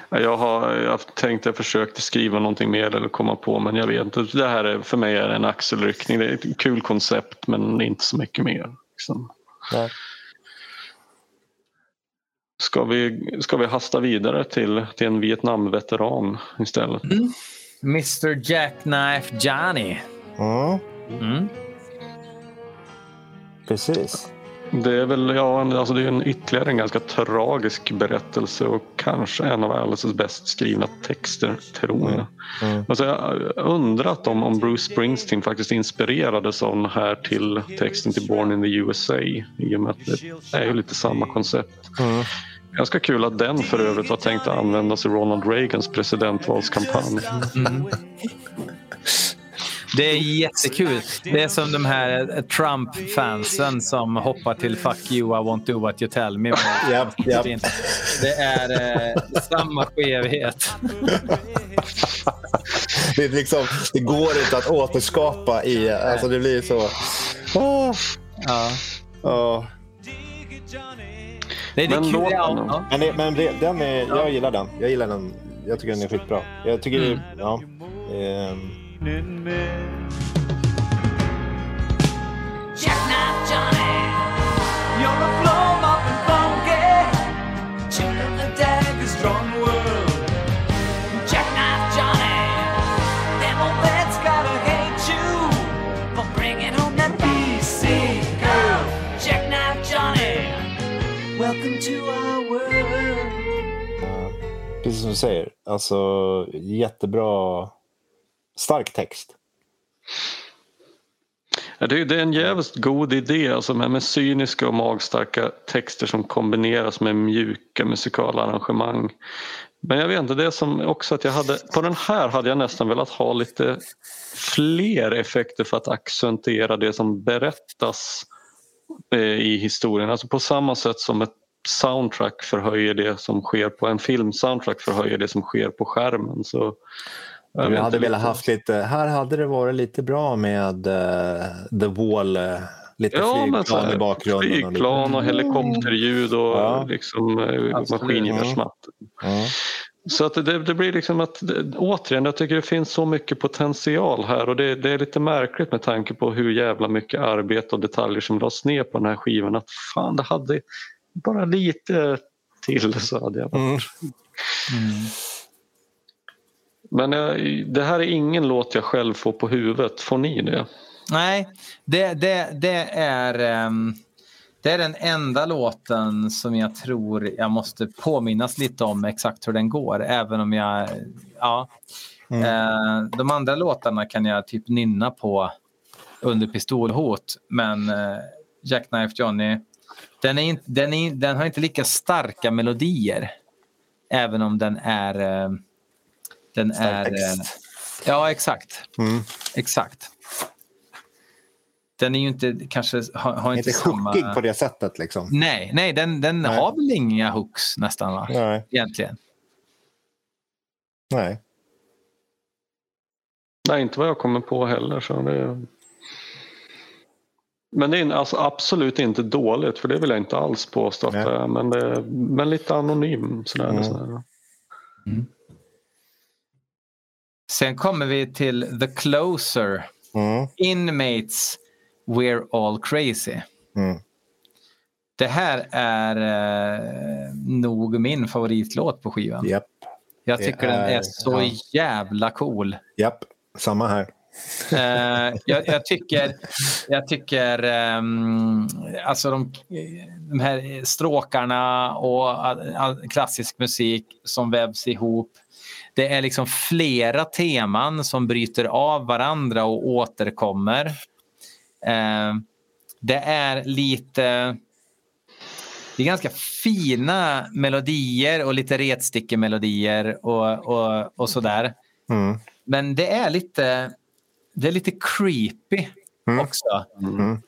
Ja, Jag har jag har tänkt jag försökte skriva någonting mer eller komma på men jag vet inte. Det här är, för mig är en axelryckning. Det är ett kul koncept men inte så mycket mer. Liksom. Nej. Ska, vi, ska vi hasta vidare till, till en Vietnamveteran istället? Mr Jackknife Johnny. Mm. Mm. Precis. Det är väl ja, alltså det är en ytterligare en ganska tragisk berättelse och kanske en av Alices bäst skrivna texter, tror jag. Mm. Alltså jag har undrat om, om Bruce Springsteen faktiskt inspirerades av den här till texten till Born in the USA i och med att det är ju lite samma koncept. Mm. Ganska kul att den för övrigt var tänkt att användas i Ronald Reagans presidentvalskampanj. Det är jättekul. Det är som de här eh, Trump-fansen som hoppar till Fuck you, I won't do what you tell me. Japp, japp. Det är eh, samma skevhet. Det, är liksom, det går inte att återskapa i... Alltså det blir så... Åh, Ja. åh. Det är Men kul. låten ja. Men, det, men det, den är, jag gillar den. Jag gillar den. Jag tycker den är skitbra. Jag tycker Mm. det, ja. Ehm, Jackknife Johnny, you're a flow up and funky, children the dagger's drawn world. Jackknife Johnny, them old vets gotta hate you for bringing home that BC girl. Jackknife Johnny, welcome to our world. precis som du säger. Alltså jättebra. Stark text. Ja, det, är, en jävligt god idé alltså med, med cyniska och magstarka texter som kombineras med mjuka musikala arrangemang. Men jag vet inte, det som också att jag hade, på den här hade jag nästan velat ha lite fler effekter för att accentuera det som berättas eh, i historien. Alltså på samma sätt som ett soundtrack förhöjer det som sker på en filmsoundtrack förhöjer det som sker på skärmen. Så, jag vet hade velat haft lite... Här hade det varit lite bra med eh, The Wall. eh, lite Ja, flygplan här, i bakgrunden. och lite- Flygplan och helikopterljud och Ja. liksom, eh, Absolut. maskingevärsmatt. Ja. Så att det, det blir liksom att, återigen, jag tycker det finns så mycket potential här och det, det är lite märkligt med tanke på hur jävla mycket arbete och detaljer som lades ner på den här skivan. Att fan, det hade bara lite till så hade jag Mm. Men jag, det här är ingen låt jag själv får på huvudet. Får ni det? Nej, det, det, det, är, ehm, det är den enda låten som jag tror jag måste påminnas lite om exakt hur den går. Även om jag... Ja. Eh, de andra låtarna kan jag typ nynna på under pistolhot. Men eh, Jackknife Johnny, Den, är inte, den, är, den har inte lika starka melodier. Även om den är... Den är text. eh, ja, exakt. Mm. Exakt. Den är ju inte kanske... Har, har inte, Inte samma... hookig på det sättet liksom. Nej, nej den, den Nej. har väl inga hooks nästan va? Nej. Egentligen. Nej. Nej, inte vad jag kommer på heller. Så det... Men det är alltså absolut inte dåligt, för det vill jag inte alls påstå att Nej. det är. Men, det, men lite anonym. Sådär, Mm. sådär. Sen kommer vi till The Closer. Mm. Inmates We're All Crazy. Mm. Det här är eh, nog min favoritlåt på skivan. Japp. Jag tycker den är- är så ja. jävla cool. Japp. Samma här. Eh, jag, jag tycker, jag tycker ehm, alltså de, de här stråkarna och all, all klassisk musik som vävs ihop. Det är liksom flera teman som bryter av varandra och återkommer. Eh, det är lite... Det är ganska fina melodier och lite retstickemelodier och, och, och sådär. Mm. Men det är lite, det är lite creepy Mm. också. Mm.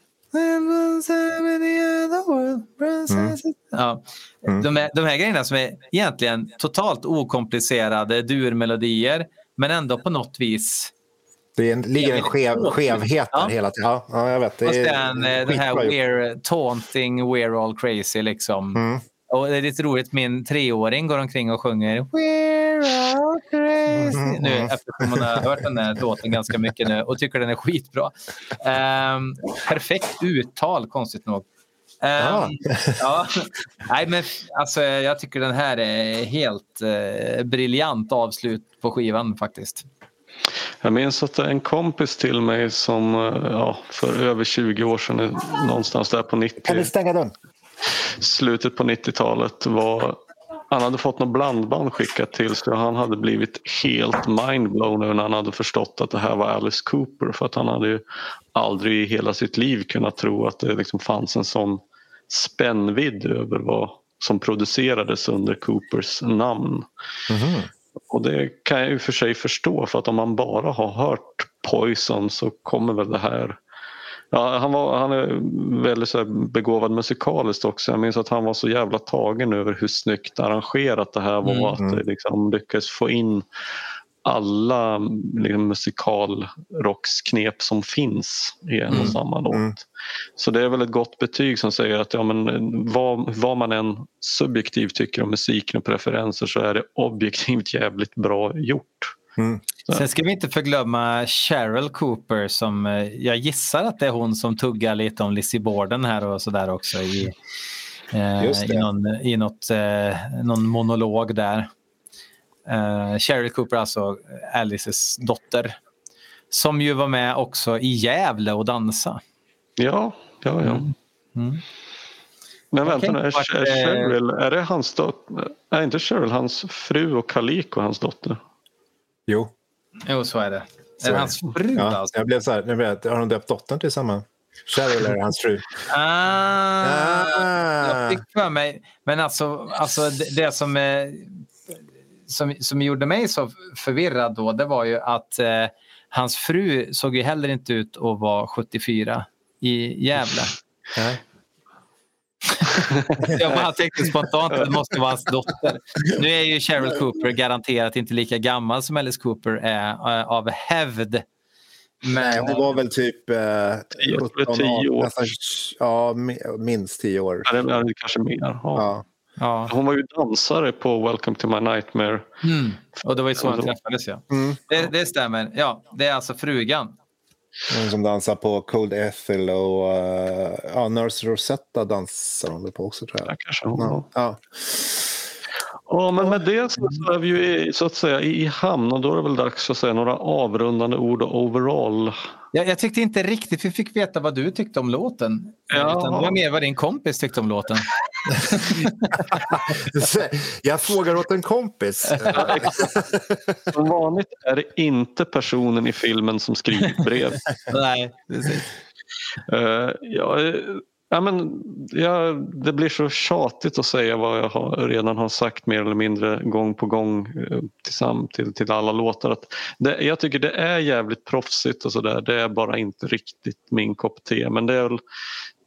Ja. Mm. De, här, de här grejerna som är egentligen totalt okomplicerade durmelodier men ändå på något vis Det är en, ligger en skev, skevhet där Ja. hela tiden. Ja, ja, jag vet. Det Och är sen eh, det här we're, taunting we're all crazy liksom. Mm. Och det är lite roligt, min treåring går omkring och sjunger We're all crazy. Mm. Nu eftersom man har hört den här låten ganska mycket nu och tycker den är skitbra. Ehm, perfekt uttal, konstigt nog. Ehm, Ja. ja. Nej, men alltså, jag tycker den här är helt eh, briljant avslut på skivan faktiskt. Jag minns att en kompis till mig som eh, ja, för över 20 år sedan, någonstans där på 90, Kan du stänga dörren? slutet på 90-talet var han hade fått något blandband skickat till sig och han hade blivit helt mindblown när han hade förstått att det här var Alice Cooper för att han hade ju aldrig i hela sitt liv kunnat tro att det liksom fanns en sån spännvidd över vad som producerades under Coopers namn. Mhm. Och det kan jag ju för sig förstå för att om man bara har hört Poison så kommer väl det här Ja, han, var, han är väldigt så begåvad musikaliskt också. Jag minns att han var så jävla tagen över hur snyggt arrangerat det här var. Mm. Att det liksom lyckades få in alla liksom, musikalrocksknep som finns i en Mm. och samma låt. Mm. Så det är väl ett gott betyg som säger att ja, men, vad, vad man än subjektivt tycker om musiken och preferenser så är det objektivt jävligt bra gjort. Mm. Sen ska vi inte förglömma Cheryl Cooper som eh, jag gissar att det är hon som tuggar lite om Lizzie Borden här och sådär också i, eh, i, någon, i något, eh, någon monolog där. Eh, Cheryl Cooper, alltså Alices dotter. Som ju var med också i Gävle och dansa. Ja, ja, ja. Mm. Mm. Men Jag vänta nu, är, Cheryl, är det hans dotter? Är inte Cheryl hans fru och Kaliko hans dotter? Jo. Jo, så är det. Så är det hans fru Ja, alltså? jag blev så här, jag blev, har de döpt dottern till samma? Cheryl är hans fru. Ah, Jag Ah. fick för mig, men alltså, alltså det, det som, eh, som, som gjorde mig så förvirrad då, det var ju att eh, hans fru såg ju heller inte ut att vara 74 i Gävle. Nej. Jag bara tänkte spontant att det måste vara hans dotter. Nu är ju Cheryl Cooper garanterat inte lika gammal som Alice Cooper är eh, av hävd. Nej, hon var väl typ eh, Tio- 17, tio år. nästan, ja, mi- minst tio år. Är det, är kanske mer? Ja. Ja. Ja. Hon var ju dansare på Welcome to my nightmare. Mm. Och det var ju så han träffades. Ja. Mm. Det, det stämmer. Ja, det är alltså frugan. Hon som dansar på Cold Ethel och eh, ja, Nurse Rosetta dansar hon på också tror jag. kanske hon. Ja. Ja. Ja, men med det så är vi ju så att säga i hamn och då är det väl dags att säga några avrundande ord och overall. Jag, jag tyckte inte riktigt vi fick veta vad du tyckte om låten. Ja. Utan det var mer vad din kompis tyckte om låten. Jag frågar åt en kompis. Som vanligt är det inte personen i filmen som skriver brev. Nej, precis. Eh, ja, eh, Ja, men, ja, det blir så tjatigt att säga vad jag har, redan har sagt mer eller mindre gång på gång eh, till, till alla låtar. Att det, jag tycker det är jävligt proffsigt och sådär. Det är bara inte riktigt min kopp te. Men det är väl,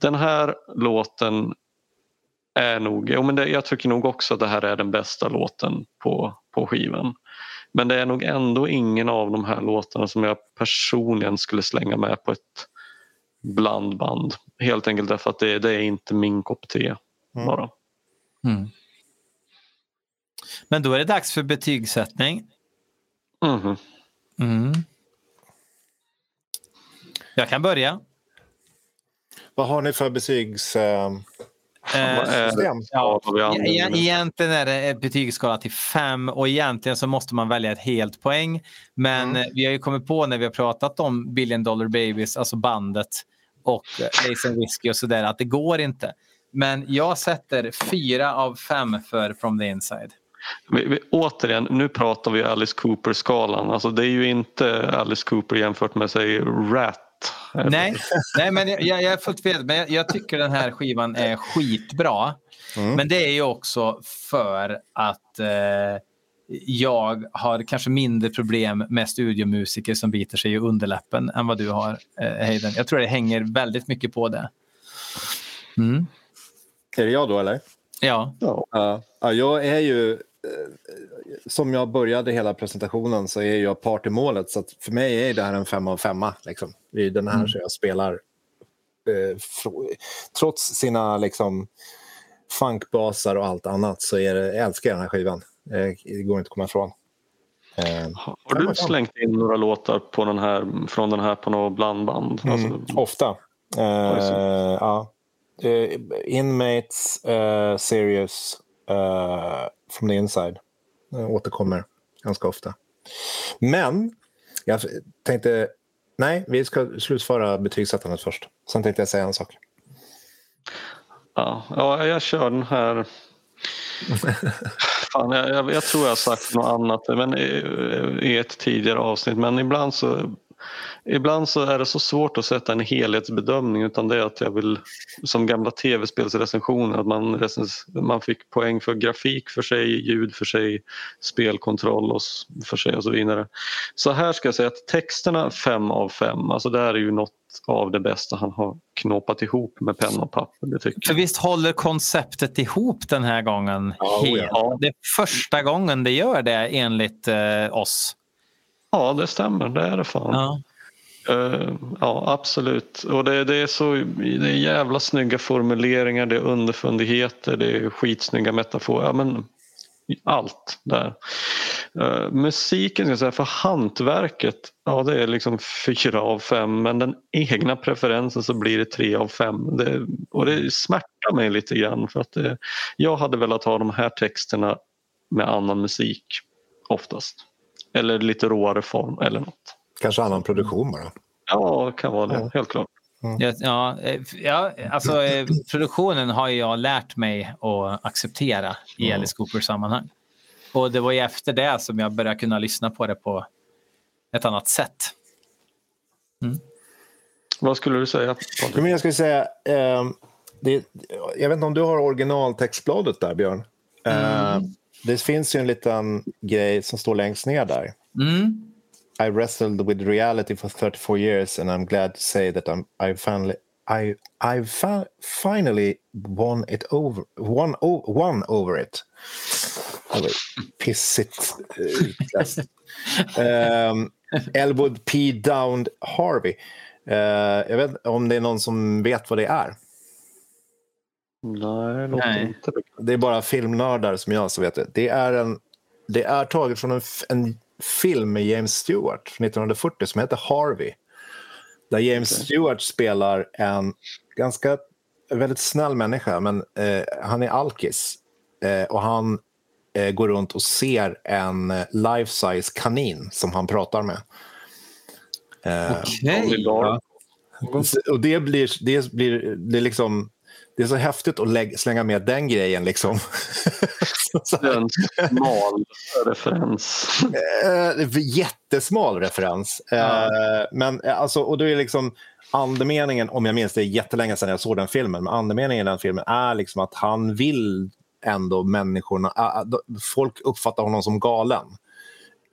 den här låten är nog, ja, men det, jag tycker nog också att det här är den bästa låten på, på skivan. Men det är nog ändå ingen av de här låtarna som jag personligen skulle slänga med på ett blandband. Helt enkelt därför att det, det är inte min kopp te Mm. bara. Mm. Men då är det dags för betygssättning. Mhm. Mm. Jag kan börja. Vad har ni för betygssystem? Eh? Ja? Egentligen är det betygsskala till fem och egentligen så måste man välja ett helt poäng. Men Mm. eh, vi har ju kommit på när vi har pratat om Billion Dollar Babies, alltså bandet och eh, Lace and Whiskey och sådär att det går inte. Men jag sätter fyra av fem för From the Inside. Vi, vi, återigen, nu pratar vi Alice Cooper-skalan. Alltså, det är ju inte Alice Cooper jämfört med säg Rat. Nej, nej men jag, jag är fullt med. Men jag, jag tycker den här skivan är skitbra. Mm. Men det är ju också för att eh, jag har kanske mindre problem med studiomusiker som biter sig i underläppen än vad du har, eh, Hayden. Jag tror det hänger väldigt mycket på det. Mm. Är det jag då eller? Ja. Ja. Ja, ja, jag är ju... eh, Som jag började hela presentationen så är jag part i målet. Så för mig är det här en fem av femma. Liksom. Det är den här Mm. som jag spelar. Eh, trots sina liksom, funkbasar och allt annat så är det, jag älskar jag den här skivan. Eh, det går inte att komma ifrån. Eh, Har du slängt in några låtar på den här, från den här på något blandband? Mm, Alltså, ofta. Eh, ja. Inmates, eh, From the Inside. Uh, återkommer ganska ofta. Men jag tänkte... Nej, vi ska slutföra betygssättandet först. Sen tänkte jag säga en sak. ja, ja, jag kör den här. Fan, jag, jag, jag tror jag har sagt något annat men i, i ett tidigare avsnitt men ibland så Ibland så är det så svårt att sätta en helhetsbedömning utan det är att jag vill som gamla tv-spelsrecensioner att man, recens, man fick poäng för grafik för sig, ljud för sig, spelkontroll och för sig och så vidare. Så här ska jag säga att texterna 5 av 5, alltså det här är ju något av det bästa han har knåpat ihop med penna och papper. Det tycker För visst håller konceptet ihop den här gången? Ja, Helt. ja. Det är första gången det gör det enligt eh, oss. Ja, det stämmer. Det är det fan. Ja. Uh, ja, absolut. Och det, det, är så, det är jävla snygga formuleringar, det är underfundigheter, det är skitsnygga metaforer. Ja, men allt där. Uh, musiken, ska jag säga, för hantverket, ja det är liksom fyra av fem men den egna preferensen så blir det tre av fem. Det, och det smärtar mig lite grann för att det, jag hade velat ha de här texterna med annan musik oftast. Eller lite råare form eller något. Kanske annan produktion bara. Ja, det kan vara det. Ja. Helt klart. Ja, ja, eh, ja, alltså eh, produktionen har jag lärt mig att acceptera i Mm. Alice Coopers sammanhang. Och det var ju efter det som jag började kunna lyssna på det på ett annat sätt. Vad skulle du säga? Men jag skulle säga... ehm, det, jag vet inte om du har originaltextbladet där, Björn? Eh, det finns ju en liten grej som står längst ner där. Mm. I wrestled with reality for 34 years and I'm glad to say that I'm, I finally I I fa- finally won it over won, o- won over it. Var pissigt eh, utläst. um, Elwood P. Downed Harvey. Eh, jag vet om det är någon som vet vad det är. Nej, Nej. inte. Det är bara filmnördar som jag som vet det. Det är, en, det är taget från en, en film med James Stewart från 1940 som heter Harvey. Där James Stewart spelar en ganska väldigt snäll människa, men eh, han är alkis. Eh, och han eh, går runt och ser en eh, life-size kanin som han pratar med. Eh, Okej. Dark. och det blir, det blir, det liksom det är så häftigt att lägga, slänga med den grejen. Liksom. en smal referens. Eh, jättesmal referens. Ja. Eh, men eh, alltså, och då är liksom andemeningen, om jag minns det är jättelänge sedan jag såg den filmen, men andemeningen i den filmen är liksom att han vill ändå människorna, folk uppfattar honom som galen.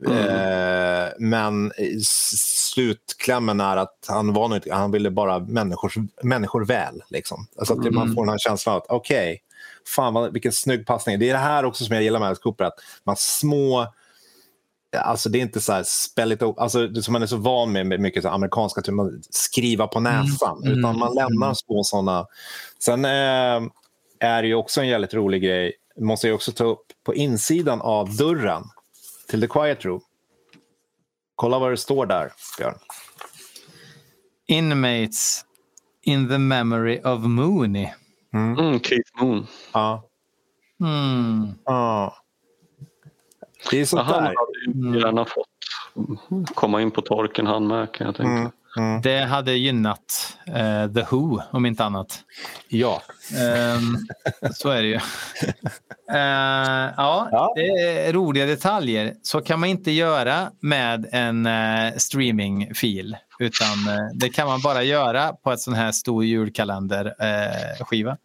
Mm. Eh, men slutklämmen är att han, var nog, han ville bara människors, människor väl. Liksom. Alltså att mm. Man får den här känslan att okej, okay, fan vad, vilken snygg passning. Det är det här också som jag gillar med Alice Cooper, att man små Alltså det är inte så här spell alltså som man är så van med, med mycket så amerikanska, typ, skriva på mm. näsan, mm. utan man lämnar små sådana. Sen eh, är det ju också en jävligt rolig grej, måste jag också ta upp, på insidan av dörren till The Quiet Room. Kolla vad det står där, Björn. Inmates in the memory of Mooney. Mm. Mm, Keith Moon. Ja. Mm. ja. Det är sånt Aha, där. Han hade gärna fått komma in på torken han med kan jag tänka. Mm. Det hade gynnat uh, The Who om inte annat. Ja. Um, så är det ju. Uh, ja, ja, det är roliga detaljer. Så kan man inte göra med en uh, streamingfil. Utan det kan man bara göra på ett sån här stor julkalenderskiva.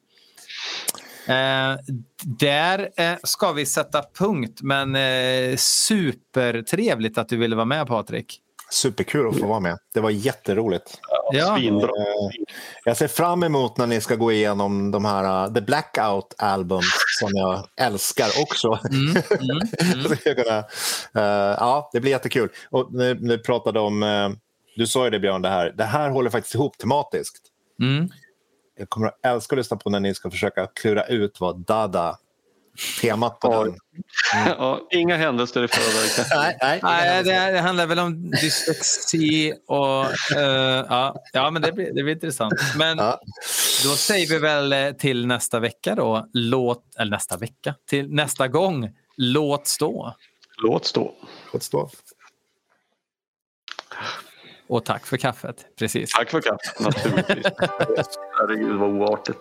Eh, där eh, ska vi sätta punkt, men eh, supertrevligt att du ville vara med Patrik. Superkul att få vara med. Det var jätteroligt. Ja. Eh, jag ser fram emot när ni ska gå igenom de här uh, The Blackout Album som jag älskar också. Mm, mm, mm. uh, ja, det blir jättekul. Och ni, ni pratade om, uh, du sa ju det Björn, det här, det här håller faktiskt ihop tematiskt. Mm jag kommer att älska att lyssna på när ni ska försöka klura ut vad Dada temat på den. Mm. Ja, inga händelser i förväg. nej, nej, nej det, det, handlar väl om dyslexi och... Uh, ja, ja, men det blir, det blir intressant. Men ja. då säger vi väl till nästa vecka då, låt... Eller nästa vecka, till nästa gång, låt stå. Låt stå. Låt stå. Och tack för kaffet. Precis. Tack för kaffet, naturligtvis. Herregud vad oartigt.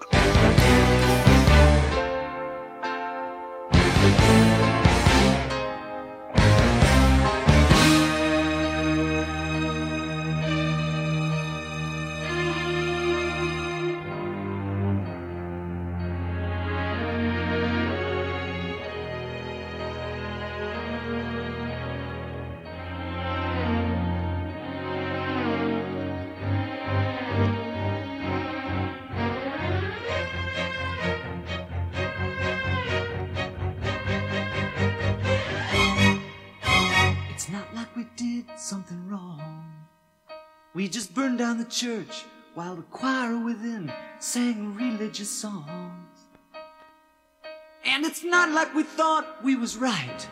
Church while the choir within sang religious songs. And it's not like we thought we was right.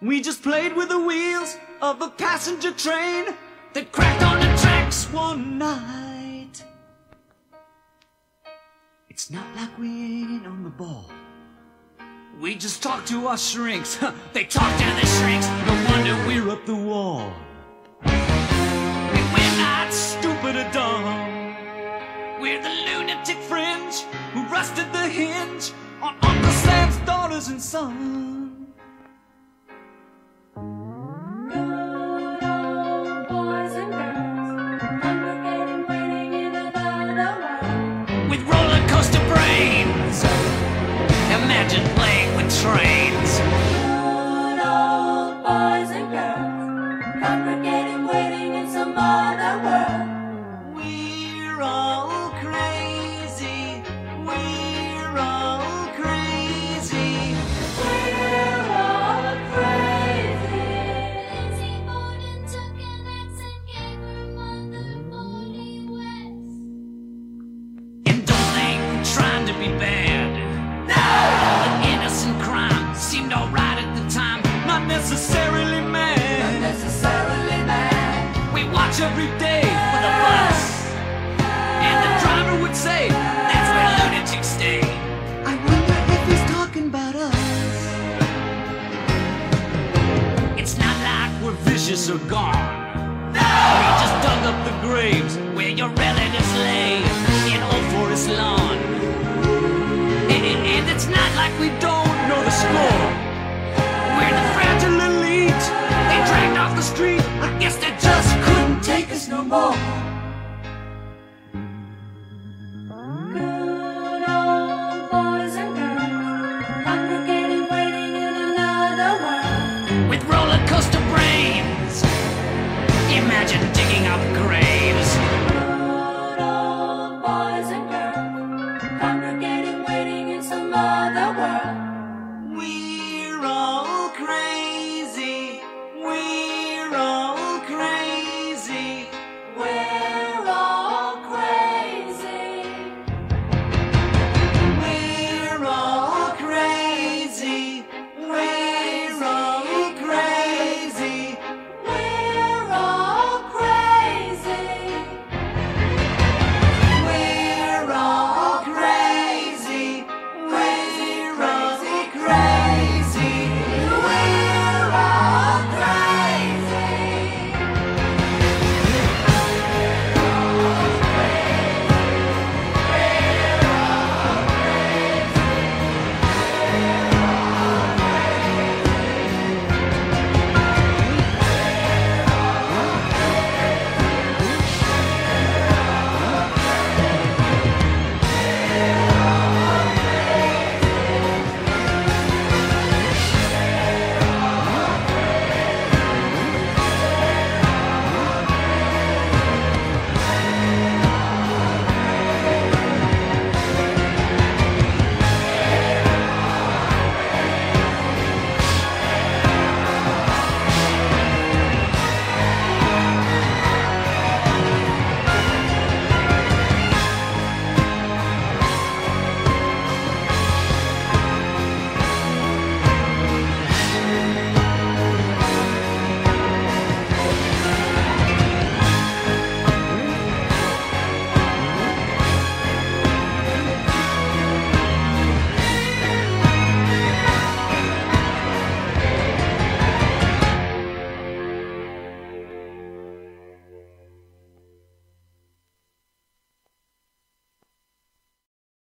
We just played with the wheels of a passenger train that cracked on the tracks one night. It's not like we ain't on the ball. We just talk to our shrinks. they talk to the shrinks. No wonder we're up the wall stupid or dumb. We're the lunatic fringe who rusted the hinge on Uncle Sam's daughters and sons. Imagine playing with trains. Good old boys and girls, congregating, waiting in some other world. We're all crazy. We're all crazy. We're all crazy. Lindsay Borden took an axe and gave her mother 40 west. And darling, trying to be bad. No! An innocent crime seemed alright at the time, not necessary. Every day for the bus. And the driver would say, that's where lunatics stay. I wonder if he's talking about us. It's not like we're vicious or gone. No! We just dug up the graves where your relatives lay in old forest lawn. And, and it's not like we don't know the score. We're the fragile elite. They dragged off the street. Take us no more. Good old boys and girls, waiting in another world. with roller coaster brains. Imagine digging up graves